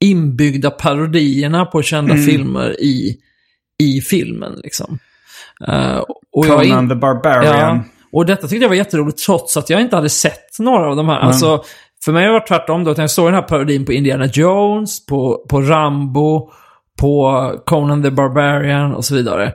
inbyggda parodierna på kända filmer i, i filmen. Liksom. Eh, och jag in- Conan the Barbarian. Ja, och detta tyckte jag var jätteroligt trots att jag inte hade sett några av de här. Alltså, för mig var det tvärtom då, jag såg den här parodin på Indiana Jones, på, på Rambo, på Conan the Barbarian och så vidare.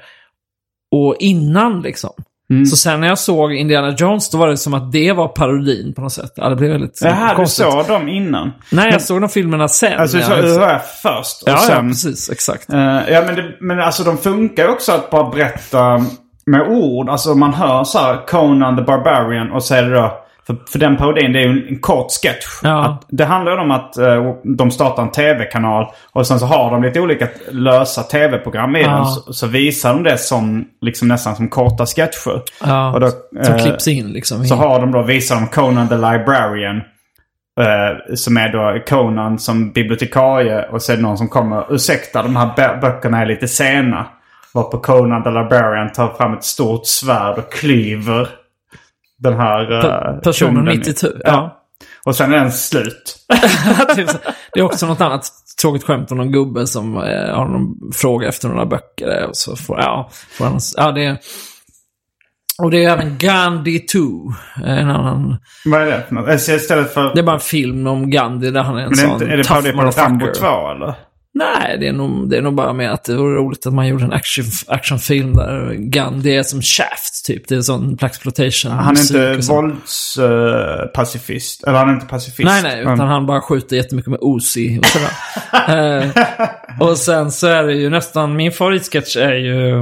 Och innan liksom. Mm. Så sen när jag såg Indiana Jones, då var det som att det var parodin på något sätt. Ja, det blev väldigt Det här du såg dem innan? Nej, jag såg de filmerna sen. Alltså du såg jag- UHF först och ja, ja, sen... precis. Exakt. Eh, ja men, det, men alltså de funkar ju också att bara berätta med ord. Alltså man hör så här Conan the Barbarian och det då... För, för den parodin det är ju en kort sketch. Ja. Det handlar om att eh, de startar en tv-kanal och sen så har de lite olika lösa tv-program i Ja. den. Så, så visar de det som liksom nästan som korta sketcher. Ja, Och då, som eh, klipps in liksom. Så har de då, visar de Conan the Librarian. Eh, som är då Conan som bibliotekarie. Och så är det någon som kommer. Ursäkta, de här bö- böckerna är lite sena. Varpå Conan the Librarian tar fram ett stort svärd och klyver den här Per- personen mitt i tu. Ja. Och sen är den slut. Typ det är också något annat tråkigt skämt om någon gubbe som eh, har någon fråga efter några böcker. eh, Och så får, ja, får han, ja, det är, och det är även Gandhi 2. En annan, Vad är det för något? Alltså, Istället för... det är bara en film om Gandhi där han är en men det är, sån inte, är det tough på Rambo motherfucker. 2 eller? Nej, det är, nog, det är nog bara med att det vore roligt att man gjorde en action, actionfilm där Gandhi är som Shaft, typ. Det är sån blaxploitation. Han är inte våldspacifist. eller han är inte pacifist. Nej, nej, utan Men- han bara skjuter jättemycket med Uzi och sådär. eh, och sen så är det ju nästan, min favoritsketch är ju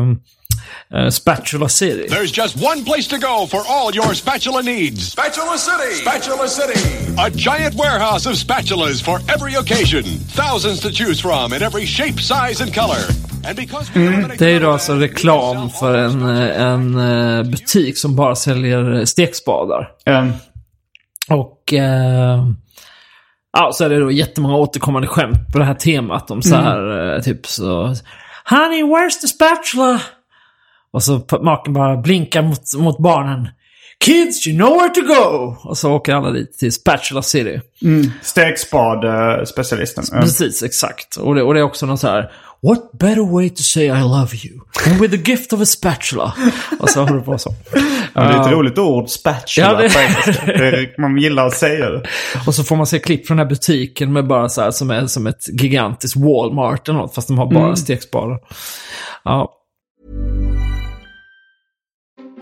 eh, Spatula City. There's just one place to go for all your spatula needs. Spatula City! Spatula City! A giant warehouse of spatulas for every occasion. Thousands to choose from in every shape, size, and color. And because we eliminate Det är ju då alltså reklam för en, eh, en eh, butik som bara säljer stekspadar. Eh, Och eh, ja, så är det då jättemånga återkommande skämt på det här temat. Om så här, eh, typ så... Honey, where's the spatula? Och så maken bara blinkar mot, mot barnen. Kids, you know where to go! Och så åker alla dit till Spatula City. Stegspad-specialisten. Eh, Precis, exakt. Och det, och det är också någon så här... What better way to say I love you than with the gift of a spatula? Och så håller det på så. Ja, det är ett roligt ord, spatula. Ja, det- är, man gillar att säga det. Och så får man se klipp från den här butiken med bara så här som är som ett gigantiskt Walmart eller något, fast de har bara stekspadar. Ja.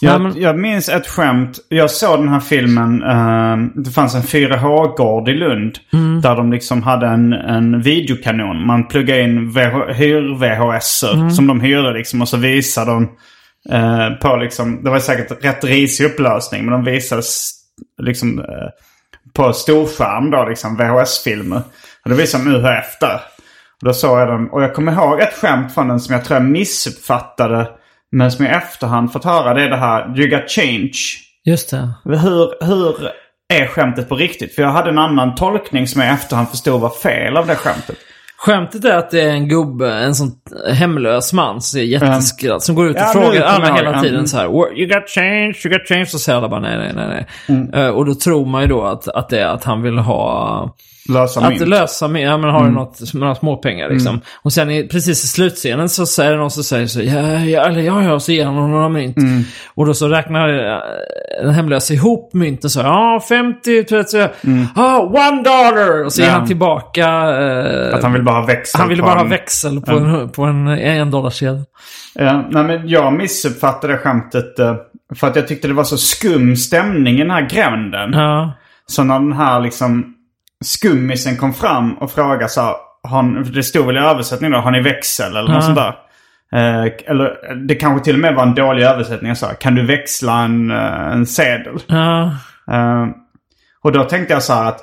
Jag, Ja, men- jag minns ett skämt. Jag såg den här filmen. eh, det fanns en 4H-gård i Lund. Mm. Där de liksom hade en, en videokanon. Man pluggade in VH, hyr-VHS Mm. som de hyrde liksom. Och så visade de eh, på liksom. Det var säkert rätt risig upplösning. Men de visade liksom eh, på storskärm då liksom VHS-filmer. Och då visade de UHF där. Och då såg jag den. Och jag kommer ihåg ett skämt från den som jag tror jag missuppfattade. Men som jag i efterhand fått höra. Det är det här You got change. Just det. Hur, hur är skämtet på riktigt? För jag hade en annan tolkning som jag i efterhand förstod var fel av det skämtet. Skämtet är att det är en gubbe, en sån hemlös man som är jätteskratt, som går ut och Ja, frågar alla jag hela tiden Mm. så här "What- You got change, you got change. Så säger alla bara nej, nej, nej. nej. Eh, och då tror man ju då att, att det är att han vill ha... Lösa Att mynt. lösa med, ja men har du något, några småpengar liksom. Och sen i, precis i slutscenen så säger någon som säger så ja, ja, eller ja, ja, så ger han honom några mynt. Och då så räknar eh, den hemlösa ihop mynten så ja, 50, 30, ah, one dollar! Och så ger Ja. han tillbaka... eh, Att han vill bara ha växel han ville på bara ha en- växel på en, på en en dollarsedel. Ja, nej, men jag missuppfattade skämtet. eh, För att jag tyckte det var så skum stämning i den här gränden. Ja. Så när den här liksom skummisen kom fram och frågade så här, har, det stod väl i översättningen då, har ni växel eller något sånt där. Eh, eller det kanske till och med var en dålig översättning. Jag sa, kan du växla en, eh, en sedel? Ja. Eh, och då tänkte jag så här att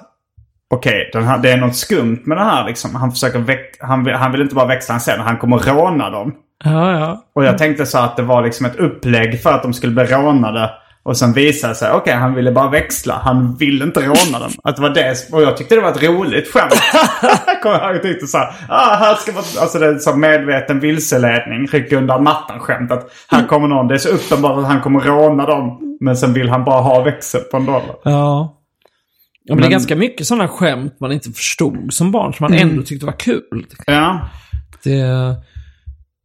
okej, här- det är något skumt med det här liksom. Han, försöker väck, han, han vill inte bara växla en sedel, han kommer råna dem. Ja, ja. Och jag tänkte så att det var liksom ett upplägg för att de skulle bli rånade. Och sen visade det sig, okej han ville bara växla. Han ville inte råna dem. Att det var det. Och jag tyckte det var ett roligt skämt. Kommer jag ihåg, tyckte så här, ah, här ska man, alltså det är så medveten vilseledning. Rycka undan mattan skämt. Att här kommer någon, det är så uppenbart att han kommer råna dem. Men sen vill han bara ha växel på en dollar. Ja. ja men, det Men- är ganska mycket sådana skämt man inte förstod som barn som man Mm. ändå tyckte var kul. Ja. Det...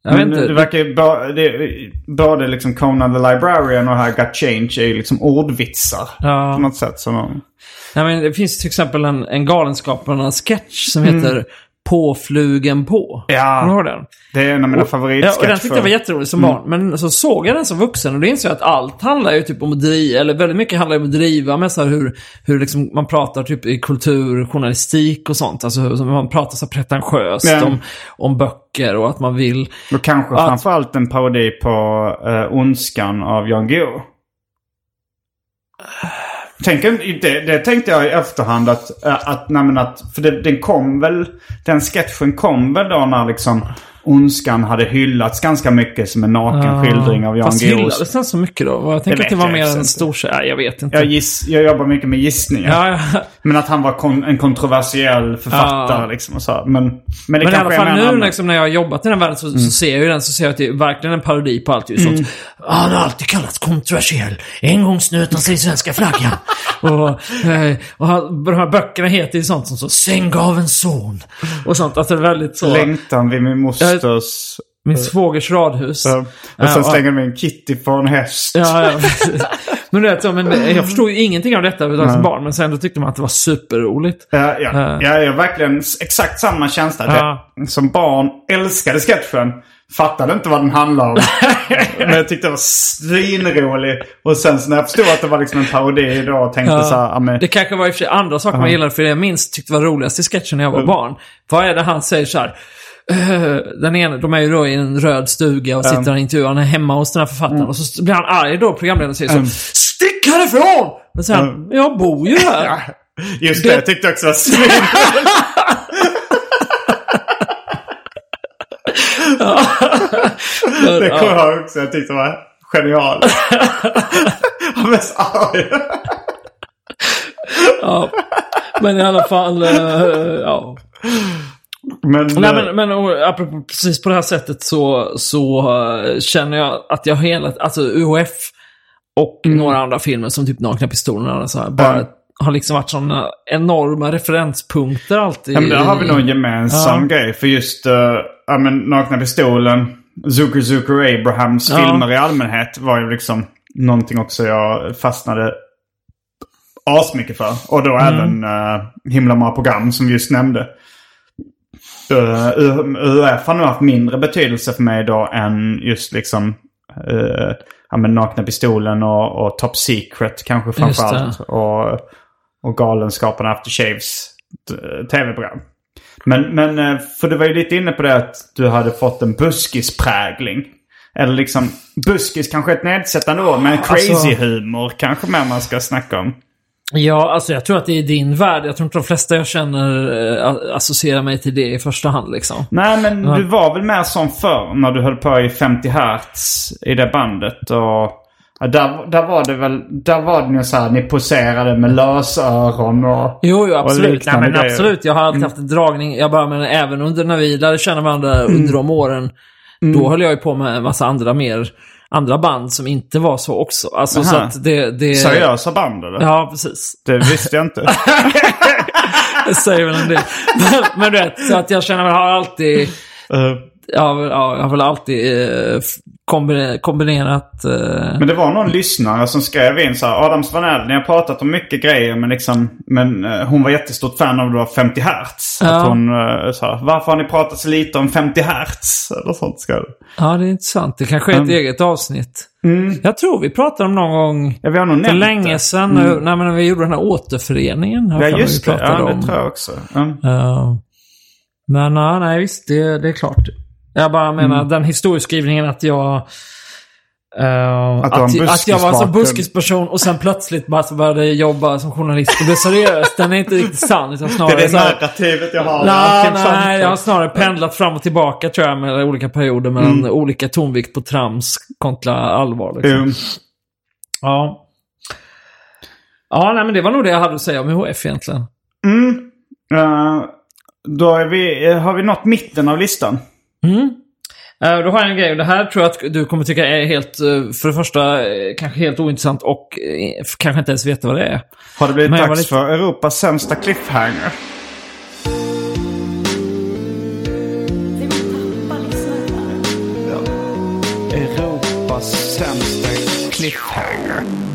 Jag Men inte. det verkar ju det, både liksom Conan the Librarian och här Got Change är ju liksom ordvitsar. Ja. På något sätt. Som de, Nej, men det finns till exempel en, en Galenskaparna-sketch som heter Påflugen på. Mm. Ja. Kommer du ihåg den? det är en av mina Ja, och favoritsketcher. den tyckte jag var jätterolig som barn. Men så såg jag den som vuxen och då insåg jag att allt handlar ju typ om att driva, eller väldigt mycket handlar om att driva med så här hur, hur liksom man pratar typ i kultur, journalistik och sånt. Alltså hur man pratar så pretentiöst Ja. om, om böcker och att man vill... Och kanske Att- framförallt en parodi på uh, Ondskan av Jan Guillou. Tänk, det, det tänkte jag i efterhand att, eh, att, nej men att för det, den kom väl, den sketchen kom väl då när liksom Ondskan hade hyllats ganska mycket som en naken skildring av Jan Fast Guillous. hyllades den så mycket då? Jag tänker att det var mer en stor. Nej, jag vet inte. Jag, giss, jag jobbar mycket med gissningar. Ja, ja. Men att han var kon, en kontroversiell författare Ja. liksom och så. Men, men det Men i kanske alla är fall nu annan- liksom, när jag har jobbat i den världen så, så ser jag ju den så ser jag att det är verkligen en parodi på allt. Sånt. Han har alltid kallats kontroversiell. En gång snöt han sig i svenska flaggan. och, eh, och han, de här böckerna heter ju sånt som så Säng gav en son. Och sånt. Alltså det är väldigt så. Längtan vid min mosters... Min svågers radhus. Ja. Och sen slänger de in Kitty på en häst. Ja, ja. men, du vet, så, men jag förstod ju ingenting av detta mm. som barn. Men sen då tyckte man att det var superroligt. Ja, ja. Ja. ja, jag har verkligen exakt samma känsla. Ja. Det, som barn älskade sketchen. Fattade inte vad den handlade om. Men jag tyckte det var svinrolig. Och sen så när jag förstod att det var liksom en parodi då och tänkte Ja. så här, men, Det kanske var i och för sig andra saker man gillade. För det jag minst tyckte var roligast i sketchen när jag var barn. Vad är det han säger så här? "Eh, Den ena, de är ju då i en röd stuga och sitter och intervjuar. Han är hemma hos den här författaren. Och så blir han arg då, programledaren säger så. Stick härifrån! Men så här, jag bor ju här. just det, Det- jag tyckte också var svinroligt. Det kommer jag också. Jag tyckte det var genial. Han var mest arg. Ja. Men i alla fall, eh, ja. Men, Nej, eh, men, men och, apropå precis på det här sättet så, så eh, känner jag att jag hela, alltså UHF och några andra filmer som typ Nakna Pistolen och så här, bara Mm. har liksom varit sådana enorma referenspunkter alltid. Ja, men där har vi nog en gemensam Ja. grej. För just uh, ja, men Nakna Pistolen, Zucker Zucker Abrahams Ja. filmer i allmänhet var ju liksom någonting också jag fastnade asmycket för. Och då Mm. även uh, himla många program som vi just nämnde. Uh, UF har nog haft mindre betydelse för mig då än just liksom uh, ja, men Nakna Pistolen och, och Top Secret kanske framförallt. Och, och Galenskaparna After Shaves t- tv-program. Men, men, eh, för du var ju lite inne på det att du hade fått en buskisprägling. Eller liksom, buskis kanske är ett nedsättande ord, men crazy Alltså- humor kanske mer man ska snacka om. Ja, alltså jag tror att det är din värld. Jag tror inte de flesta jag känner eh, associerar mig till det i första hand liksom. Nej, men du var väl mer som förr när du höll på i 50 Hertz i det bandet. Och ja, där, där var det väl, där var det ju så här, ni poserade med lösöron och... Jo, jo och absolut. Nej, liknande men grejer. Mm. absolut. Jag har alltid haft en dragning. Jag bara menar, även under när vi lärde känna varandra Mm. under de åren. Då höll jag ju på med en massa andra mer, andra band som inte var så också. Alltså så att det... det Seriösa band eller? Ja, precis. Det visste jag inte. Det säger väl en del. Men, men du vet, så att jag känner väl, har alltid... Eh, Jag har, väl- ja, jag har väl alltid eh, kombinerat... Eh, Men det var någon lyssnare som skrev in så här. Adam Svanell, ni har pratat om mycket grejer men liksom. Men eh, hon var jättestort fan av det var 50 Hertz. Ja. Att hon uh, sa, varför har ni pratat så lite om 50 Hertz? Eller sånt ska det. ja, det är intressant. Det kanske är ett Mm. eget avsnitt. Jag tror vi pratade om någon gång... Ja, vi har nog För länge det. sedan, när, när när vi gjorde den här återföreningen. jag Ja just det, ja, om. det tror jag också. Ja. Ja. men ja, nej visst, det, det är klart. Jag bara menar Mm. den historieskrivningen att jag... eh, Att en att, jag var en sån buskisperson och sen plötsligt bara så började jobba som journalist och blev seriös. den är inte riktigt sann. Utan Det snarare är det narrativet jag har. Nej, nej, jag har snarare pendlat fram och tillbaka tror jag med olika perioder mellan Mm. olika tonvikt på trams kontra allvar. Liksom. Jo. Ja. Ja, nej, men det var nog det jag hade att säga om UHF egentligen. Mm. Eh, då är vi, eh, har vi nått mitten av listan. Mm. Eh, Då har jag en grej. Det här tror jag att du kommer tycka är helt, eh, för det första, eh, kanske helt ointressant och kanske inte ens veta vad det är. Har det blivit Men dags lite- för Europas sämsta cliffhanger? Europas sämsta cliffhanger.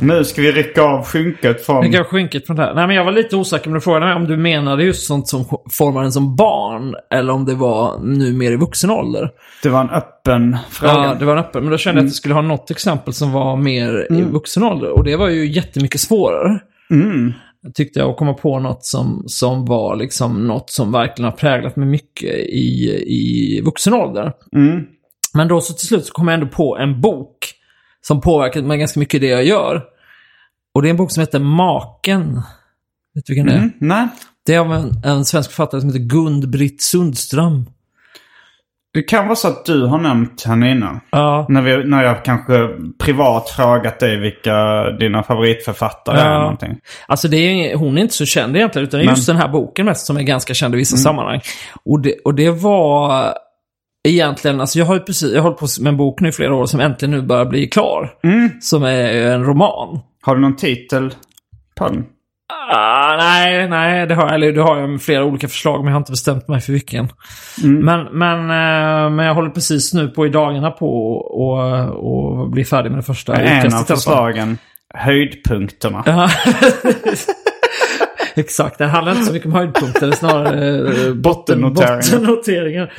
Nu ska vi rycka av skynket från... Jag kan skynket från det här. Nej, men jag var lite osäker, men du frågade mig om du menade just sånt som formar en som barn, eller om det var nu mer i vuxen ålder. Det var en öppen fråga. Ja, det var en öppen. Men då kände jag att jag skulle ha något exempel som var mer i vuxen ålder. Och det var ju jättemycket svårare. Mm. Tyckte jag att komma på något som, som var liksom något som verkligen har präglat mig mycket i, i vuxen ålder. Mm. Men då så till slut så kom jag ändå på en bok som påverkat mig ganska mycket i det jag gör. Och det är en bok som heter Maken. Vet du vilken det är? Mm. Nej. Det är av en, en svensk författare som heter Gun-Britt Sundström. Det kan vara så att du har nämnt henne innan. Ja. När, vi, när jag kanske privat frågat dig vilka dina favoritförfattare är. Ja. eller Någonting. Alltså det är, hon är inte så känd egentligen, utan är just den här boken mest som är ganska känd i vissa sammanhang. Och det, och det var egentligen, alltså jag har ju precis, jag har hållit på med en bok nu i flera år som äntligen nu börjar bli klar. Som är en roman. Har du någon titel på den? Ah, nej, nej, det har jag. Eller det har jag med flera olika förslag, men jag har inte bestämt mig för vilken. Men, men, eh, men jag håller precis nu på i dagarna på och, och bli färdig med det första en av förslagen. Höjdpunkterna. Ja. Exakt, det handlar inte så mycket om höjdpunkter, snarare eh, botten, Bottennoteringar. bottennoteringar.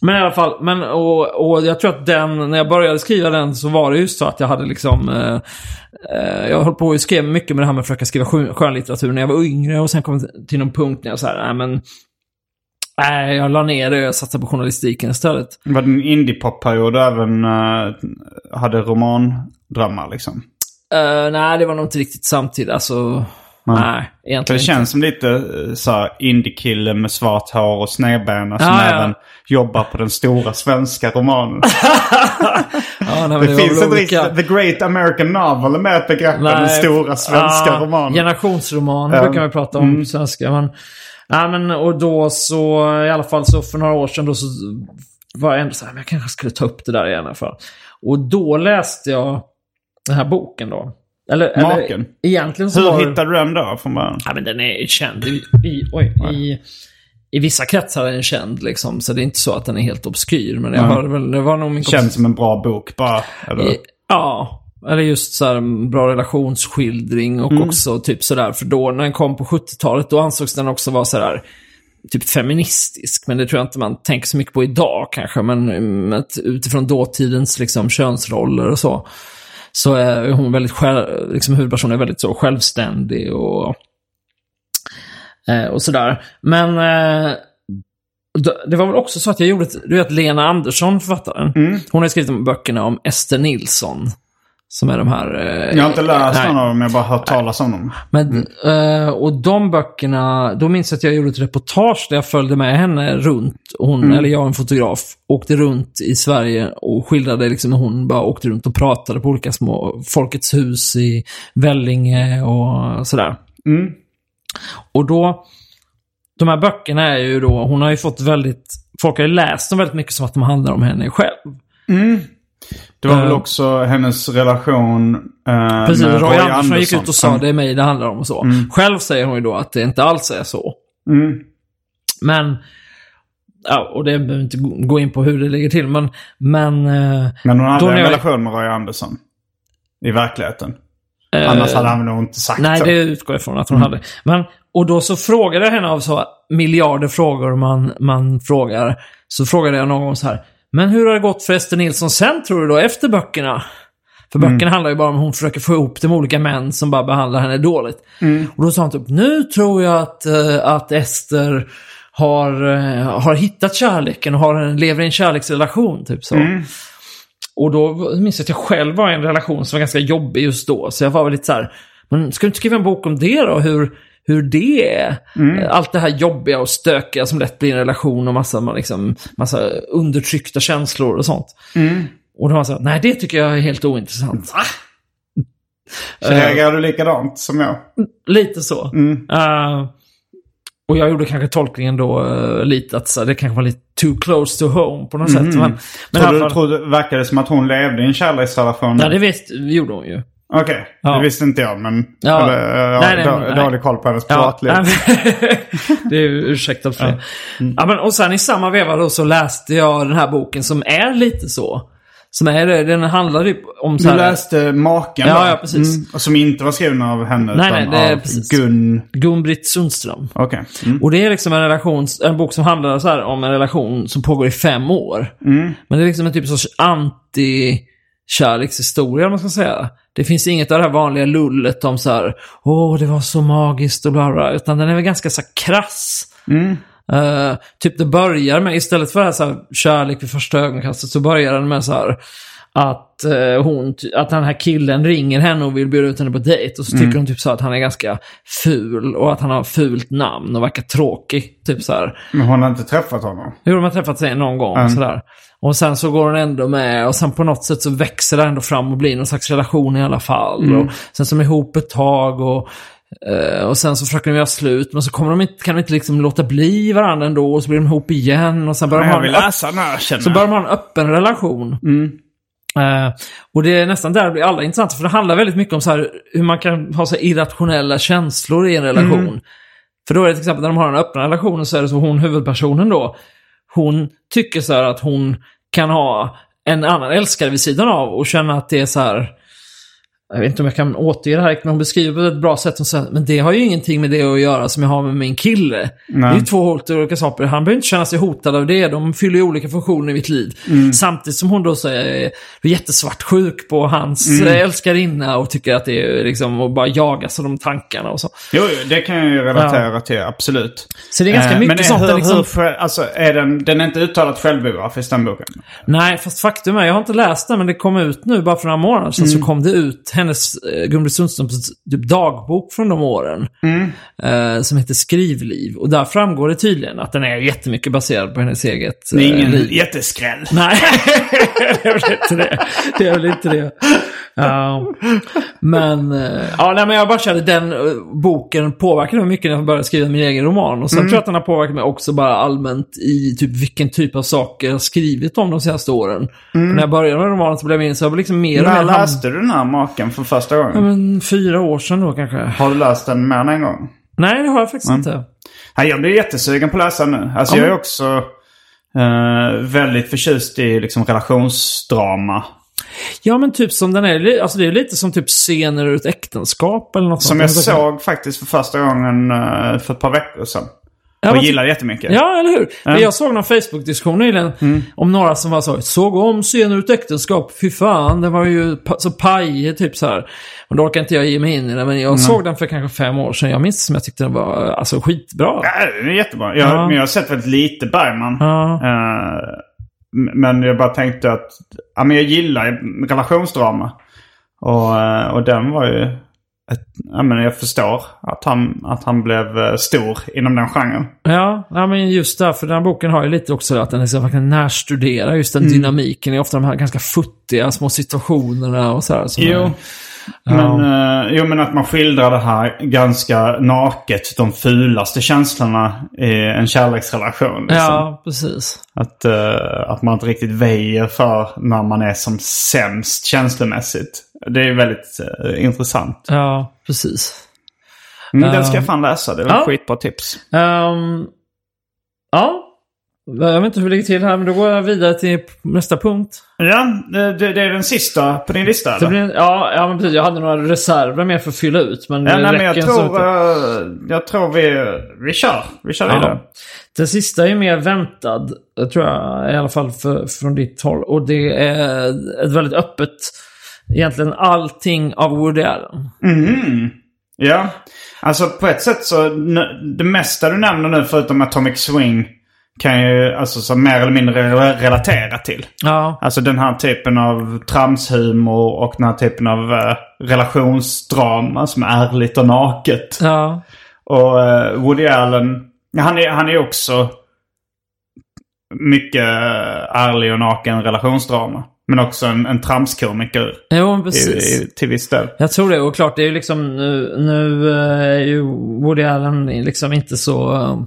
Men i alla fall, men, och, och jag tror att den, när jag började skriva den så var det just så att jag hade liksom... Eh, eh, jag höll på och skrev mycket med det här med att försöka skriva skön- skönlitteratur när jag var yngre och sen kom jag till någon punkt när jag så här, nej men... Nej, jag la ner det och jag satsade på journalistiken istället. Var det en indiepop-period även uh, hade romandrömmar liksom? Eh, nej, det var nog inte riktigt samtidigt. Alltså, nej, egentligen det känns som lite uh, så indie-kille med svart hår och snedbena som Ja, ja. även jobbar på den stora svenska romanen. Ja, nej, det var finns inte riktigt... The Great American Novel är mer ett begrepp än den stora svenska ja, romanen. Generationsroman Ja. brukar vi prata om på svenska. Men, nej, men, och då så, i alla fall så för några år sedan då så var jag ändå så här, men jag kanske skulle ta upp det där igen i alla fall. Och då läste jag den här boken då. Eller, eller Maken? egentligen så Hur var hittade du den då från början? Ja, men den är känd i, i, oj, i, i vissa kretsar är den känd liksom. Så det är inte så att den är helt obskyr. Men jag väl, det var nog min kompis- Känns som en bra bok bara. Eller? Eh, Ja, eller just så här bra relationsskildring och också typ sådär. För då när den kom på 70-talet då ansågs den också vara sådär typ feministisk. Men det tror jag inte man tänker så mycket på idag kanske. Men mm, utifrån dåtidens liksom könsroller och så. Så är hon väldigt själv, liksom huvudpersonen är väldigt så självständig och, eh, och sådär. Men eh, det var väl också så att jag gjorde, ett- du vet Lena Andersson, författaren. Hon har skrivit de böckerna om Ester Nilsson. Som är de här... eh, Jag har inte läst någon av dem, jag har bara hört talas om dem. Men, eh, och de böckerna, då minns jag att jag gjorde ett reportage där jag följde med henne runt. Hon, eller jag, en fotograf, åkte runt i Sverige och skildrade liksom när hon bara åkte runt och pratade på olika små Folkets hus i Vellinge och sådär. Mm. Och då, de här böckerna är ju då, hon har ju fått väldigt, folk har ju läst dem väldigt mycket som att de handlar om henne själv. Det var väl Eh. också hennes relation eh, Precis, med Roy, Andersson gick ut och sa Mm. det är mig det handlar om och så. Själv säger hon ju då att det inte alls är så. Mm. Men, ja, och det behöver inte gå- in på hur det ligger till, men, men... eh, Men hon hade en jag- relation med Roy Andersson. I verkligheten. Annars hade han nog inte sagt Nej, så. det utgår jag från att hon hade. Men, och då så frågade jag henne av så miljarder frågor man, man frågar. Så frågade jag någon gång så här. Men hur har det gått för Ester Nilsson sen tror du då, efter böckerna? För böckerna handlar ju bara om att hon försöker få ihop de olika män som bara behandlar henne dåligt. Och då sa hon typ, nu tror jag att, eh, att Ester har, eh, har hittat kärleken och har en, lever i en kärleksrelation. Typ så. Och då minns jag att jag själv var i en relation som var ganska jobbig just då. Så jag var väl lite så här, men ska du inte skriva en bok om det då? Hur, hur det är? Eh, Allt det här jobbiga och stökiga som lätt blir en relation och massa, liksom, massa undertryckta känslor och sånt. Och då var så nej det tycker jag är helt ointressant. Så reagerar du likadant som jag? Lite så. Eh, och jag gjorde kanske tolkningen då eh, lite att så, det kanske var lite too close to home på något sätt. Men, men Tror du, fall- tror du, verkar det som att hon levde i en kärleksrelation? Ja, det visst, gjorde hon ju. Okej, Ja. det visste inte jag men... Ja. Eller, ja, Nej, nej, då, nej. dålig koll på hennes privatliv. det är ursäktat för det. Ja, men, och sen i samma veva då så läste jag den här boken som är lite så. Som är det, den handlar ju om så Du här... läste Maken Ja, ja, precis. Och som inte var skriven av henne Nej, utan nej, det är av precis. Gun... Gun-Britt Sundström. Okej. Mm. Och det är liksom en relation, en bok som handlar så här om en relation som pågår i fem år. Mm. Men det är liksom en typ sorts anti-kärlekshistoria, om man ska säga. Det finns inget av det här vanliga lullet om så här, åh, det var så magiskt och bla bla, utan den är väl ganska så krass. Eh, typ det börjar med, istället för det här, så här kärlek vid första ögonkastet, så börjar den med så här att, eh, hon, att den här killen ringer henne och vill bjuda ut henne på dejt. Och så tycker hon typ så att han är ganska ful och att han har fult namn och verkar tråkig. Typ så här. Men hon har inte träffat honom? Jo, de har träffat sig någon gång. Sådär. Och sen så går hon ändå med och sen på något sätt så växer det ändå fram och blir någon slags relation i alla fall. Och sen så är de ihop ett tag och, eh, och sen så försöker de göra slut. Men så kommer de inte, kan de inte liksom låta bli varandra ändå och så blir de ihop igen. Och sen börjar de ha en läsa känner så börjar man en öppen relation. Eh, och det är nästan där det blir alla intressant. För det handlar väldigt mycket om så här, hur man kan ha så irrationella känslor i en relation. För då är det till exempel när de har en öppen relation så är det så hon huvudpersonen då. Hon tycker så här att hon kan ha en annan älskare vid sidan av och känna att det är så här. Jag vet inte om jag kan återge det här, men hon beskriver på ett bra sätt. Hon säger, men det har ju ingenting med det att göra som jag har med min kille. Det är ju två helt olika saker. Han behöver inte känna sig hotad av det. De fyller ju olika funktioner i mitt liv. Samtidigt som hon då säger, är jättesvartsjuk på hans mm. älskarinna och tycker att det är liksom att bara jagas av de tankarna och så. Jo, jo, det kan jag ju relatera till, absolut. Så det är ganska Eh, mycket men sånt hur, liksom... hur, alltså, är den, den är inte uttalat självbiografisk den boken? Nej, fast faktum är, jag har inte läst den, men det kom ut nu bara för några månader sedan. Så kom det ut hennes, eh, Gun-Britt Sundströms typ dagbok från de åren. Eh, som heter Skrivliv. Och där framgår det tydligen att den är jättemycket baserad på hennes eget Det är eh, ingen liv. jätteskräll. Nej, det är väl inte det. Det är väl inte det. Ja. men, eh, ja, nej, men jag bara kände den eh, boken påverkade mig mycket när jag började skriva min egen roman. Och sen tror jag att den har påverkat mig också bara allmänt i typ vilken typ av saker jag har skrivit om de senaste åren. Och när jag började med romanen så blev jag in så jag var liksom mer och När mer... ham- läste du den här maken för första gången? Ja, men fyra år sedan då kanske. Har du läst den mer än en gång? Nej, det har jag faktiskt inte. Ja, jag blir jättesugen på att läsa nu. Alltså Ja, jag är men- också eh, väldigt förtjust i liksom, relationsdrama. Ja, men typ som den är. Alltså det är lite som typ scener ur ett äktenskap eller något Som sånt. jag såg faktiskt för första gången eh, för ett par veckor sedan. Ja, och ty- gillade jättemycket. Ja, eller hur? Men Jag såg någon Facebook-diskussion nyligen om några som var så Såg om scener ur ett äktenskap. Fy fan, den var ju så pajig typ så här. Och då orkar inte jag ge mig in i det. Men jag såg den för kanske fem år sedan. Jag minns som jag tyckte den var alltså skitbra. Ja, det är jättebra. Jag, Ja. Men jag har sett väldigt lite Bergman. Ja. M- men jag bara tänkte att ja, men jag gillar relationsdrama. Och, eh, och den var ju... Ett, ja, men jag förstår att han, att han blev eh, stor inom den genren. Ja, ja, men just därför den här boken har ju lite också att den liksom verkligen närstuderar just den dynamiken. Det är ofta de här ganska futtiga små situationerna och så här. Som Jo. är, Men, eh, jo, men att man skildrar det här ganska naket. De fulaste känslorna i en kärleksrelation. Liksom. ja, precis. Att, eh, att man inte riktigt väjer för när man är som sämst känslomässigt. Det är väldigt eh, intressant. Ja, precis. Men den ska jag fan läsa. Det är ett skitbra tips. Ehm, ja, jag vet inte hur det ligger till här, men då går jag vidare till nästa punkt. Ja, det, det är den sista på din lista eller? blir, ja, ja, men precis. Jag hade några reserver mer för att fylla ut, men Ja, nej, men jag tror, inte. eh, jag tror vi, vi kör. Vi kör vidare. Ja. Den sista är mer väntad, tror jag, i alla fall för, från ditt håll. Och det är ett väldigt öppet, egentligen allting av Woody Allen. Ja, alltså på ett sätt så det mesta du nämner nu förutom Atomic Swing kan ju alltså så mer eller mindre re- relatera till. Ja, Alltså den här typen av tramshumor och den här typen av eh, relationsdrama som är ärligt och naket. ja, Och eh, Woody Allen, han är, han är också mycket eh, ärlig och naken relationsdrama. Men också en, en tramskomiker Jo, i, precis. i, till viss del. Jag tror det. Och klart, det är ju liksom nu, nu eh, är ju Woody Allen liksom inte så uh,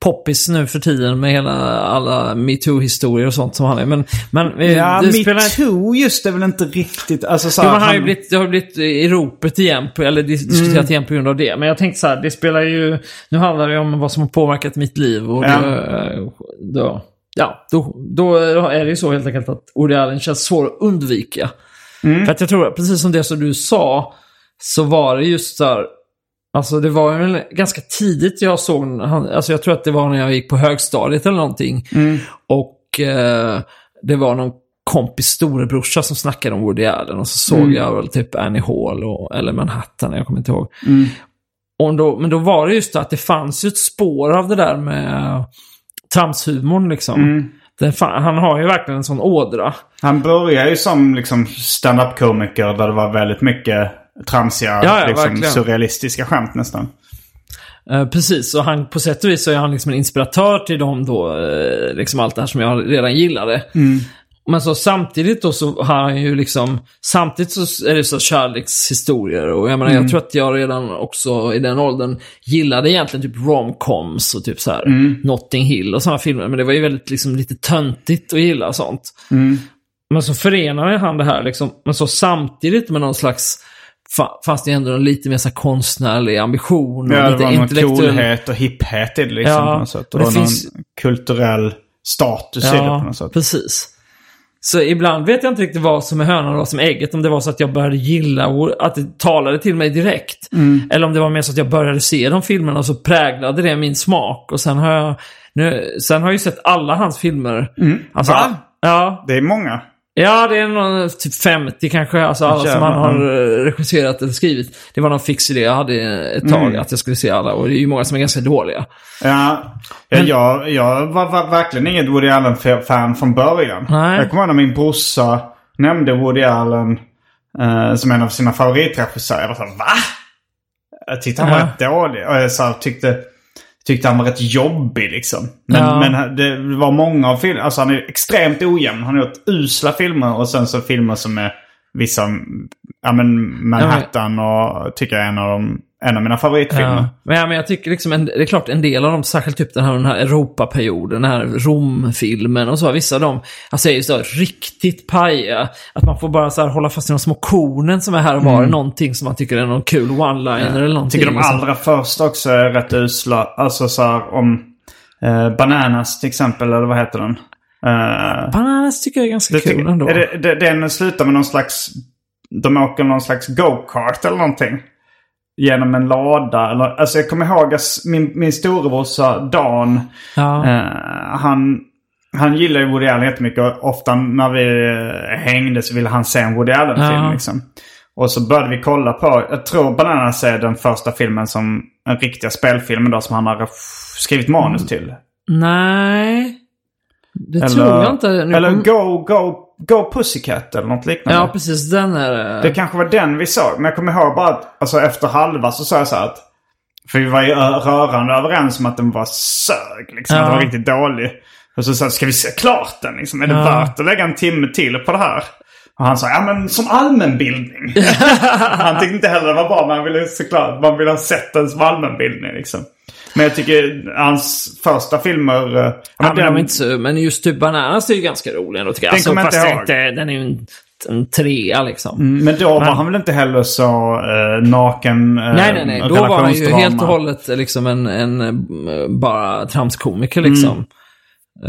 poppis nu för tiden med hela alla metoo-historier och sånt som han är. Men, men eh, Ja, metoo just är väl inte riktigt... Alltså, så Jo, han har ju blivit, det har blivit i ropet igen, på, eller dis- diskuterat Mm. igen på grund av det. Men jag tänkte så här, det spelar ju... Nu handlar det om vad som har påverkat mitt liv. Och Ja. det, då, ja, då, då är det ju så helt enkelt att Woody Allen känns svår att undvika. Mm. För att jag tror, precis som det som du sa, så var det just där... Alltså det var ju ganska tidigt jag såg han, Alltså jag tror att det var när jag gick på högstadiet eller någonting. Mm. Och eh, det var någon kompis storebrorsa som snackade om Woody Allen. Och så såg Mm. jag väl typ Annie Hall och, eller Manhattan, jag kommer inte ihåg. Mm. Och då, men då var det just det att det fanns ju ett spår av det där med tramshumorn liksom. Mm. Den fa- han har ju verkligen en sån ådra. Han började ju som liksom stand-up-komiker där det var väldigt mycket tramsiga, Ja, ja, liksom, verkligen. surrealistiska skämt nästan. Eh, precis, och han, på sätt och vis så är han liksom en inspiratör till dem då, eh, liksom allt det här som jag redan gillade. Men så samtidigt då så har han ju liksom, samtidigt så är det så kärlekshistorier och jag menar jag tror att jag redan också i den åldern gillade egentligen typ romcoms och typ så här Notting Hill och sådana filmer. Men det var ju väldigt liksom lite töntigt att gilla sånt. Men så förenade han det här liksom, men så samtidigt med någon slags fa- Fanns det ändå en lite mer så konstnärlig ambition. och Ja, det lite var någon intellektuell- coolhet och hipphet i det liksom Ja, på något sätt. och Det det var finns- någon kulturell status i det på något sätt. precis. Så ibland vet jag inte riktigt vad som är hönan och vad som är ägget. Om det var så att jag började gilla och att det talade till mig direkt. Mm. Eller om det var mer så att jag började se de filmerna och så präglade det min smak. Och sen har jag, nu, sen har jag ju sett alla hans filmer. Alltså, Va? Ja, Det är många. Ja, det är någon, typ 50 kanske. Alltså alla som Jävlar, han har eh, regisserat eller skrivit. Det var någon fix idé jag hade ett tag, Mm. att jag skulle se alla. Och det är ju många som är ganska dåliga. Ja, ja jag, jag var, var verkligen inget Woody Allen-fan från början. Nej. Jag kommer ihåg när min brorsa nämnde Woody Allen eh, som en av sina favoritregissörer. Jag var såhär, va? Jag tyckte han var Ja. rätt dålig. Och jag så här, tyckte, tyckte han var rätt jobbig liksom. Men, Ja. men det var många av filmerna, alltså han är extremt ojämn. Han har gjort usla filmer och sen så filmer som är vissa, ja men Manhattan och tycker jag är en av, de, en av mina favoritfilmer. Ja. Men, ja, men jag tycker liksom, en, det är klart en del av dem, särskilt typ den här, den här Europaperioden, den här Romfilmen och så, vissa av dem, alltså är ju så riktigt pajiga. Att man får bara så här hålla fast i de små kornen som är här och var, någonting som man tycker är någon kul one-liner eller någonting. tycker de allra första också är rätt usla. Alltså så här om eh, Bananas till exempel, eller vad heter den? Eh, Bananas tycker jag är ganska det kul ändå. är det, det, den slutar med någon slags... De åker någon slags go-kart eller någonting. Genom en lada. Eller, alltså jag kommer ihåg att min, min storebrorsa Dan. Ja. Eh, han, han gillar ju Woody Allen jättemycket. Och ofta när vi eh, hängde så ville han se en Woody Allen-film. Ja. Liksom. Och så började vi kolla på, jag tror Bananas är den första filmen som, en riktiga spelfilmen då som han har skrivit manus till. Nej. Det Eller, tror jag inte. Nu eller kom- Go, Go, Go Pussycat eller något liknande. Ja, precis. Den är det. Det kanske var den vi såg. Men jag kommer ihåg bara att alltså, efter halva så sa jag så här att... För vi var ju ö- rörande överens om att den var sög. Liksom, Ja. Att den var riktigt dålig. Och så sa jag, ska vi se klart den? Liksom? Är det Ja. värt att lägga en timme till på det här? Och han sa, ja men som allmänbildning. han tyckte inte heller det var bra, men han ville såklart, man ville ha sett den som allmänbildning liksom. Men jag tycker hans första filmer... eh, Ja, men, den- inte så, men just typ Bananas är ju ganska rolig ändå tycker jag. Den Alltså, fast inte inte, den är ju en, en trea liksom. Mm, Men då var Men- han väl inte heller så eh, naken eh, Nej, nej, nej. Då var han ju helt och hållet liksom en, en eh, bara tramskomiker liksom.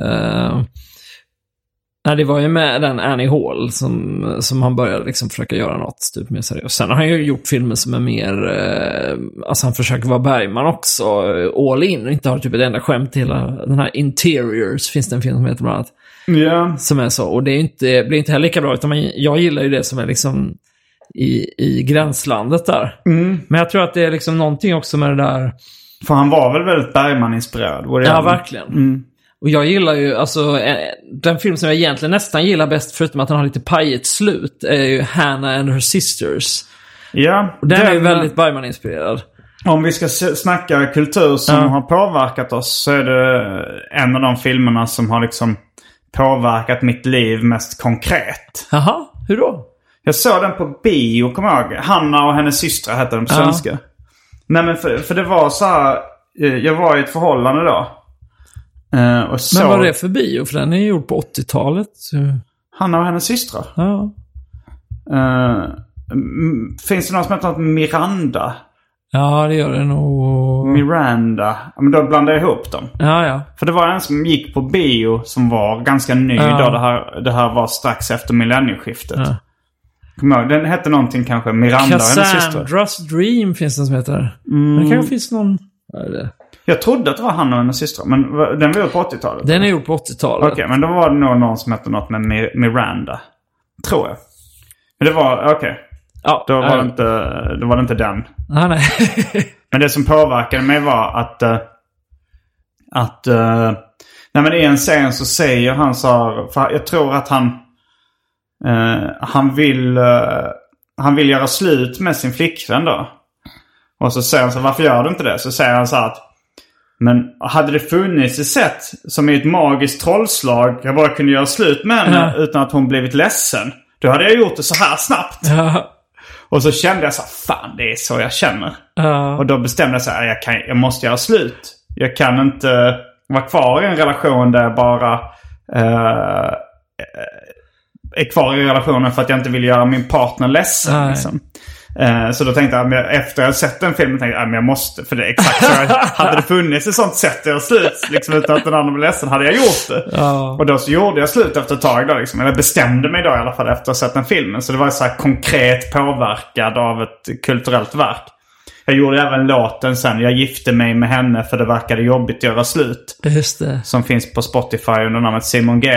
Eh, nej, det var ju med den Annie Hall som, som han började liksom försöka göra något typ mer seriöst. Sen har han ju gjort filmer som är mer, eh, alltså han försöker vara Bergman också, eh, all in och inte har typ ett enda skämt till den här Interiors, finns det en film som heter bland annat. Ja. Som är så. Och det är inte, blir inte heller lika bra. Utan man, jag gillar ju det som är liksom i, i gränslandet där. Men jag tror att det är liksom någonting också med det där. För han var väl väldigt Bergman-inspirerad? Ja, verkligen. Och jag gillar ju, alltså eh, den film som jag egentligen nästan gillar bäst, förutom att den har lite pajigt slut, är ju Hannah and her sisters. Ja. Och den, är ju den- väldigt Bergman-inspirerad. Om vi ska snacka kultur som Ja. har påverkat oss så är det en av de filmerna som har liksom påverkat mitt liv mest konkret. Jaha, hur då? Jag såg den på bio, kommer jag ihåg. Hanna och hennes systrar hette den på Ja. svenska. Nej men för, för det var så här. eh, Jag var i ett förhållande då. Eh, och så, Men vad är det för bio? För den är ju gjord på 80-talet. så- Hanna och hennes systrar. Ja. Mm, finns det någon som heter något Miranda? ja, det gör det nog. Miranda. Men då blandar jag ihop dem. Ja, ja. För det var en som gick på bio som var ganska ny Ja. då. Det här, det här var strax efter millennieskiftet. Ja. Ihåg, Den hette någonting kanske Miranda och hennes. Cassandras Dream finns det som heter. Mm. Men det kanske finns någon... Vad är det? Jag trodde att det var han och hennes systrar. Men den var ju på 80-talet. Den är gjord på 80-talet. Okej, men då var det nog någon som hette något med Mi- Miranda. Tror jag. Men det var, okej. Ja, Då, var ja. det inte, då var det inte den. Nej, nej. Men det som påverkade mig var att... eh, att... eh, nej men i en scen så säger han så här, för jag tror att han... eh, han vill... eh, han vill göra slut med sin flickvän då. Och så säger han så här, varför gör du inte det? Så säger han så här att... Men hade det funnits ett sätt som i ett magiskt trollslag jag bara kunde göra slut med henne Ja. utan att hon blivit ledsen. Då hade jag gjort det så här snabbt. ja. Och så kände jag så här, fan det är så jag känner. Ja. Och då bestämde jag så här, jag, kan, jag måste göra slut. Jag kan inte vara kvar i en relation där jag bara eh, är kvar i relationen för att jag inte vill göra min partner ledsen. Liksom. Eh, så då tänkte jag, efter jag sett den filmen, tänkte jag att jag måste. För det är exakt så. jag- hade det funnits ett sånt sätt att göra slut, liksom, utan att den andra blir ledsen, hade jag gjort det. Ja. Och då så gjorde jag slut efter ett tag. Då, liksom. Eller bestämde mig då i alla fall efter att ha sett den filmen. Så det var så här konkret påverkad av ett kulturellt verk. Jag gjorde även låten sen. Jag gifte mig med henne för det verkade jobbigt att göra slut. Som finns på Spotify under namnet Simon G.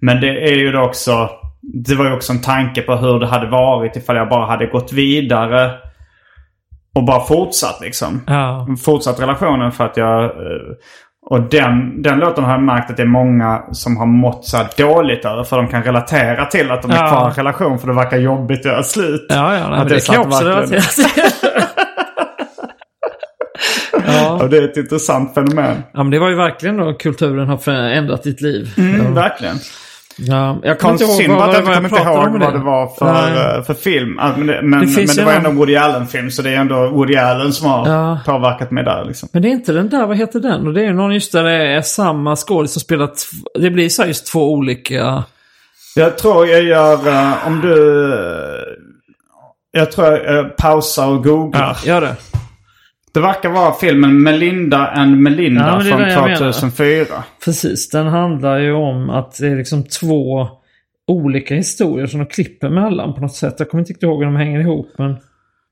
Men det är ju då också... Det var ju också en tanke på hur det hade varit ifall jag bara hade gått vidare. Och bara fortsatt liksom. Ja. Fortsatt relationen för att jag... eh, Och den, den låten har jag märkt att det är många som har mått så här dåligt över. För de kan relatera till att de är Ja. kvar i en relation för det verkar jobbigt att göra slut. Ja, ja. Nej, Att det, kan jag också relatera ja. Och det är ett intressant fenomen. ja, men det var ju verkligen då kulturen har förändrat ditt liv. Mm, Verkligen. Ja, jag kommer inte ihåg vad, att jag kommer jag inte pratade ihåg vad det var Nej. för, eh, för film. Alltså, men det, men, Det det, men det var ändå Woody Allen-film så det är ändå Woody Allen som har Ja. påverkat mig där liksom. Men det är inte den där, vad heter den? Och det är någon just där det är samma skådis som spelar... Det blir så just två olika... Jag tror jag gör, eh, om du... Jag tror jag pausar och googlar. Gör det. Det verkar vara filmen Melinda and Melinda Ja, från det jag menar. 2004. Precis, den handlar ju om att det är liksom två olika historier som de klipper mellan på något sätt. Jag kommer inte riktigt ihåg hur de hänger ihop men...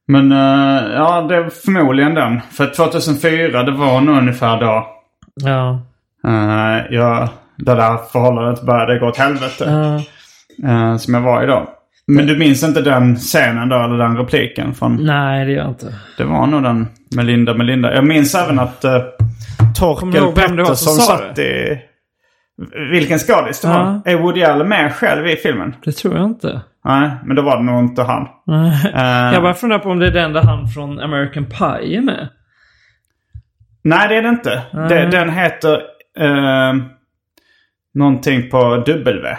Men eh, ja, det är förmodligen den. För 2004, det var nog ungefär då Ja. uh, jag, det där förhållandet började gå åt helvete. Eh, som jag var i då. Men du minns inte den scenen då, eller den repliken? Från, nej, det gör jag inte. Det var nog den Melinda Melinda. Jag minns även att uh, Torkel Pettersson sa satt i... Vilken skådis det var? Är Woody Allen med själv i filmen? Det tror jag inte. Nej, men då var det nog inte han. Eh, Jag bara funderar på om det är den där han från American Pie är med. Nej, det är det inte. Det, den heter uh, någonting på W.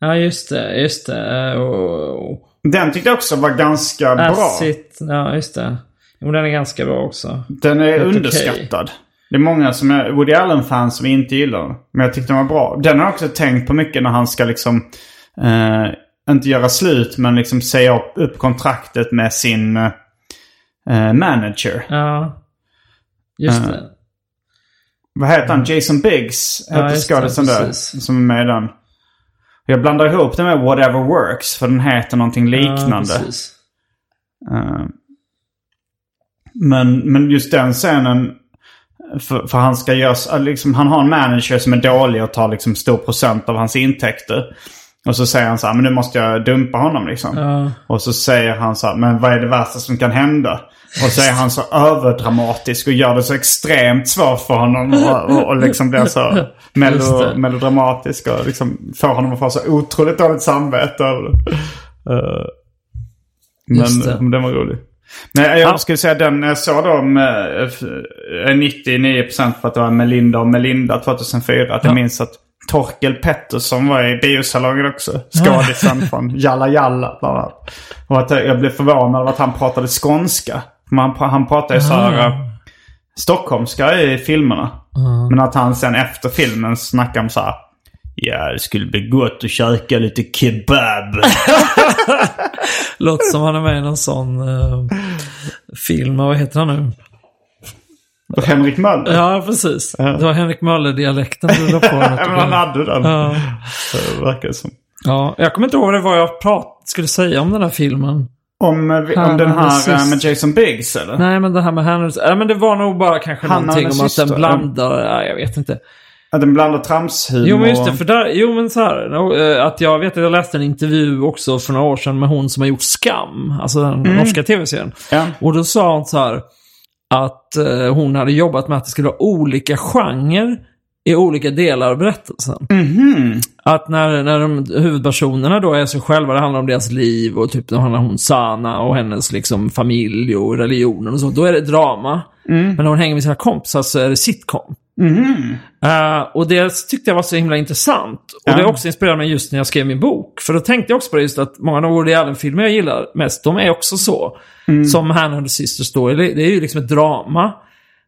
Ja, just det. Just det. Och... Den tyckte jag också var ganska bra. Acid. Ja, just det. Jo, den är ganska bra också. Den är Helt underskattad. Det är många som är Woody Allen-fans som inte gillar den. Men jag tyckte den var bra. Den har jag också tänkt på mycket när han ska liksom... eh, inte göra slut men liksom säga upp, upp kontraktet med sin eh, manager. Ja. Just Ja. det. Vad heter han? Jason Biggs Ja, heter skådisen där. Som är med i den. Jag blandar ihop den med Whatever Works. För den heter någonting Ja, liknande. precis. Men, men just den scenen. För, för han ska göra, liksom, han har en manager som är dålig och tar liksom stor procent av hans intäkter. Och så säger han så här, men nu måste jag dumpa honom liksom. Ja. Och så säger han så här, men vad är det värsta som kan hända? Och så är han så överdramatisk och gör det så extremt svårt för honom. Och, och, och liksom blir så melo, melodramatisk och liksom får honom att få så otroligt dåligt samvete. Eh, det. men den var rolig. Men jag Ja. skulle säga den jag såg då med eh, 99% för att det var Melinda och Melinda 2004. Att jag Ja. minns att Torkel Pettersson var i biosalongen också. Skådisen från Jalla Jalla bland annat. Och att jag blev förvånad över att han pratade skånska. Man, han pratar ju så här... eh, Stockholmska i filmerna. Men att han sen efter filmen snackar om så här. Ja, det skulle bli gott att käka lite kebab. Låter som han är med i någon sån eh, film. Vad heter han nu? Henrik Möller. Ja, precis. Det var Henrik Möller-dialekten du la på. Ja, men han hade den. Ja. Det verkar som. Ja, jag kommer inte ihåg vad det var jag prat skulle säga om den här filmen. Om, eh, vi- om den här eh, med Jason Biggs eller? Nej, men det här med Henry... Ja, men det var nog bara kanske Han och någonting om att den blandar... Ja, jag vet inte. Att den blandar tramshumor. Jo, men just det. För där, jo, men så här. eh, Att jag vet att jag läste en intervju också för några år sedan med hon som har gjort Skam. Alltså den norska tv-serien. Ja. Och då sa hon så här att eh, hon hade jobbat med att det skulle vara olika genrer i olika delar av berättelsen. Att när, när de, huvudpersonerna då är sig själva, det handlar om deras liv och typ det handlar om hon Sana och hennes liksom familj och religionen och så. Då är det drama. Men när hon hänger med sina kompisar så är det sitcom. Eh, och det tyckte jag var så himla intressant. Och det också inspirerade mig just när jag skrev min bok. För då tänkte jag också på det just att många av Woody Allen-filmer jag gillar mest, de är också så. Som Han and the Sisters då. Det är ju liksom ett drama.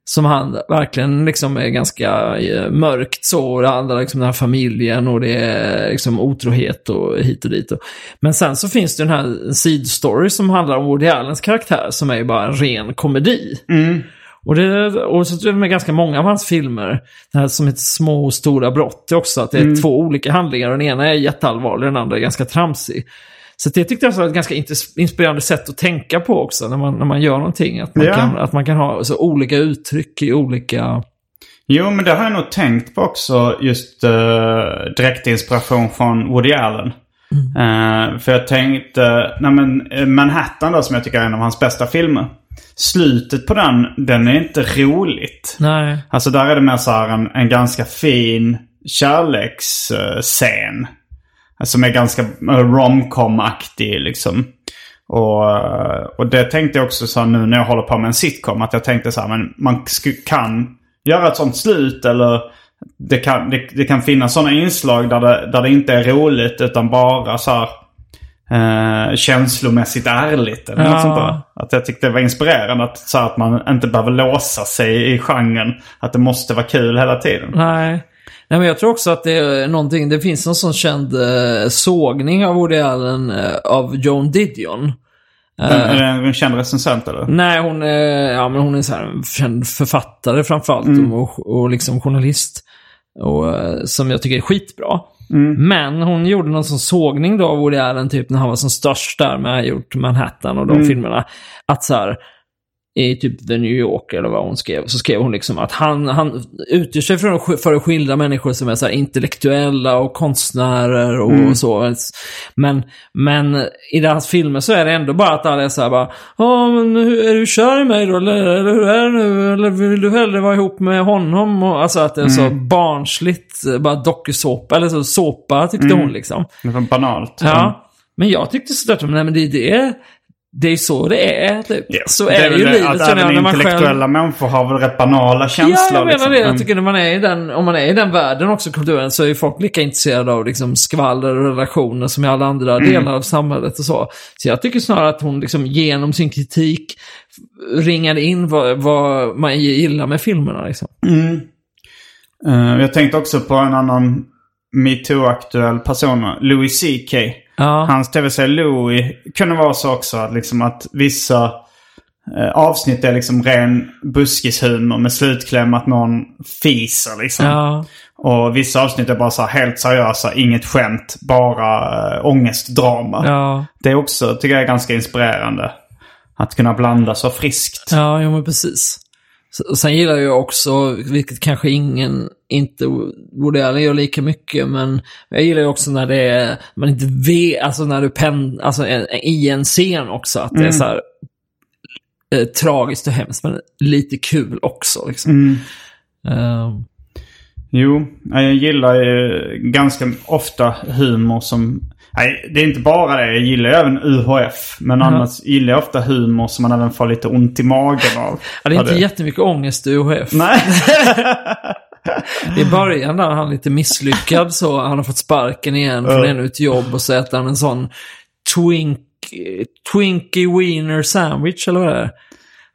Som han verkligen liksom är ganska eh, mörkt så. Och det handlar liksom om den här familjen och det är liksom otrohet och hit och dit. Och. Men sen så finns det den här sidstory som handlar om Woody Allens karaktär som är ju bara en ren komedi. Och, det, och så är det med ganska många av hans filmer, det här som heter Små och stora brott, det är också att det är två olika handlingar. Den ena är jätteallvarlig, den andra är ganska tramsig. Så det tyckte jag var ett ganska inspirerande sätt att tänka på också när man, när man gör någonting. Att man, Ja. kan, att man kan ha så olika uttryck i olika... Jo, men det har jag nog tänkt på också. Just uh, direktinspiration från Woody Allen. Eh, för jag tänkte, nej men eh, Manhattan då som jag tycker är en av hans bästa filmer. Slutet på den, den är inte roligt. Nej. Alltså där är det mer så här en, en ganska fin kärleksscen. Som är ganska eh, romcom-aktig liksom. Och, eh, och det tänkte jag också så nu när jag håller på med en sitcom. Att jag tänkte så här, men man kan göra ett sånt slut eller det kan, det, det kan finnas sådana inslag där det, där det inte är roligt utan bara så här eh, känslomässigt ärligt. Eller Ja. något sånt där. Att jag tyckte det var inspirerande att, så att man inte behöver låsa sig i genren. Att det måste vara kul hela tiden. Nej. Nej, men jag tror också att det är någonting, det finns någon sån känd eh, sågning av Woody Allen eh, av Joan Didion. är det en känd recensent eller? Nej, hon är, ja, men hon är så här en känd författare framförallt och, och liksom journalist. Och, eh, som jag tycker är skitbra. Men hon gjorde någon sån sågning då av Woody Allen typ när han var som störst där med gjort Manhattan och de filmerna. Att så här, i typ The New York eller vad hon skrev, så skrev hon liksom att han, han utger sig för, att sk- för att skildra människor som är så intellektuella och konstnärer och så. Men, men i deras filmer så är det ändå bara att alla är så här bara Ja, men hur, är du kär i mig då? Eller, eller hur är det nu? Eller vill du hellre vara ihop med honom? Och, alltså att det är så barnsligt, bara dokusåpa, eller så såpa tyckte hon liksom. Det var banalt. Ja. Men jag tyckte sådär, nej men det är det. Det är så det är. Typ. Ja, Så det är, väl ju det, livet Att jag även man intellektuella själv... människor har väl rätt banala känslor. Ja, jag menar liksom. det. Jag Mm. tycker när man är i den, om man är i den världen också, kulturen, så är ju folk lika intresserade av liksom skvaller och relationer som i alla andra Mm. delar av samhället och så. Så jag tycker snarare att hon liksom genom sin kritik ringade in vad, vad man gillar med filmerna. Liksom. Eh, jag tänkte också på en annan metoo-aktuell person, Louis CK. Ja. Hans tv-serie Louis kunde vara så också att, liksom att vissa eh, avsnitt är liksom ren buskishumor med slutkläm att någon fiser liksom. Ja. Och vissa avsnitt är bara så här helt seriösa, inget skämt, bara äh, ångestdrama. Ja. Det är också, tycker jag är ganska inspirerande. Att kunna blanda så friskt. Ja, jo men precis. Sen gillar jag också, vilket kanske ingen, inte Woody Allen gör lika mycket, men jag gillar ju också när det är, man inte vet, alltså när du pen, alltså en- i en scen också, att det är så här eh, tragiskt och hemskt, men lite kul också liksom. Ehm, Jo, jag gillar ju ganska ofta humor som... Nej, det är inte bara det. Jag gillar ju även UHF. Men annars gillar jag ofta humor som man även får lite ont i magen av. ja, det är inte Ja, jättemycket ångest i UHF. Nej. I början där han är lite misslyckad så. Han har fått sparken igen från ännu ett jobb och så äter han en sån twink, Twinkie Wiener Sandwich eller vad det är.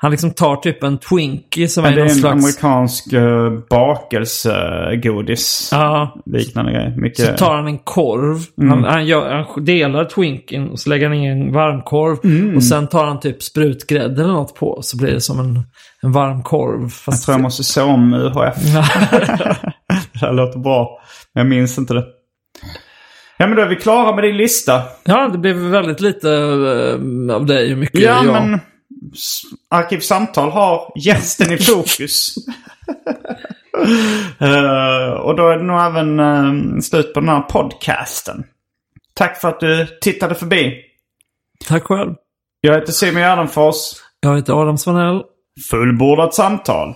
Han liksom tar typ en Twinkie som Men är det är någon en slags... amerikansk uh, bakelsegodis. Ja, Liknande grej. så Mycket... tar han en korv. Mm. Han, han, gör, han delar Twinkien och så lägger han i en varmkorv. Mm. Och sen tar han typ sprutgrädde eller något på. Så blir det som en, en varm korv. Jag Fast tror jag måste se om UHF. det här låter bra. Men jag minns inte det. Ja men då är vi klara med din lista. Ja, det blev väldigt lite eh, av dig och mycket Ja, jag. men Arkivsamtal har gästen i fokus. Eh, och då är det nog även eh, slut på den här podcasten. Tack för att du tittade förbi. Tack själv. Jag heter Simon Gärdenfors. Jag heter Adam Svanell. Fullbordat samtal.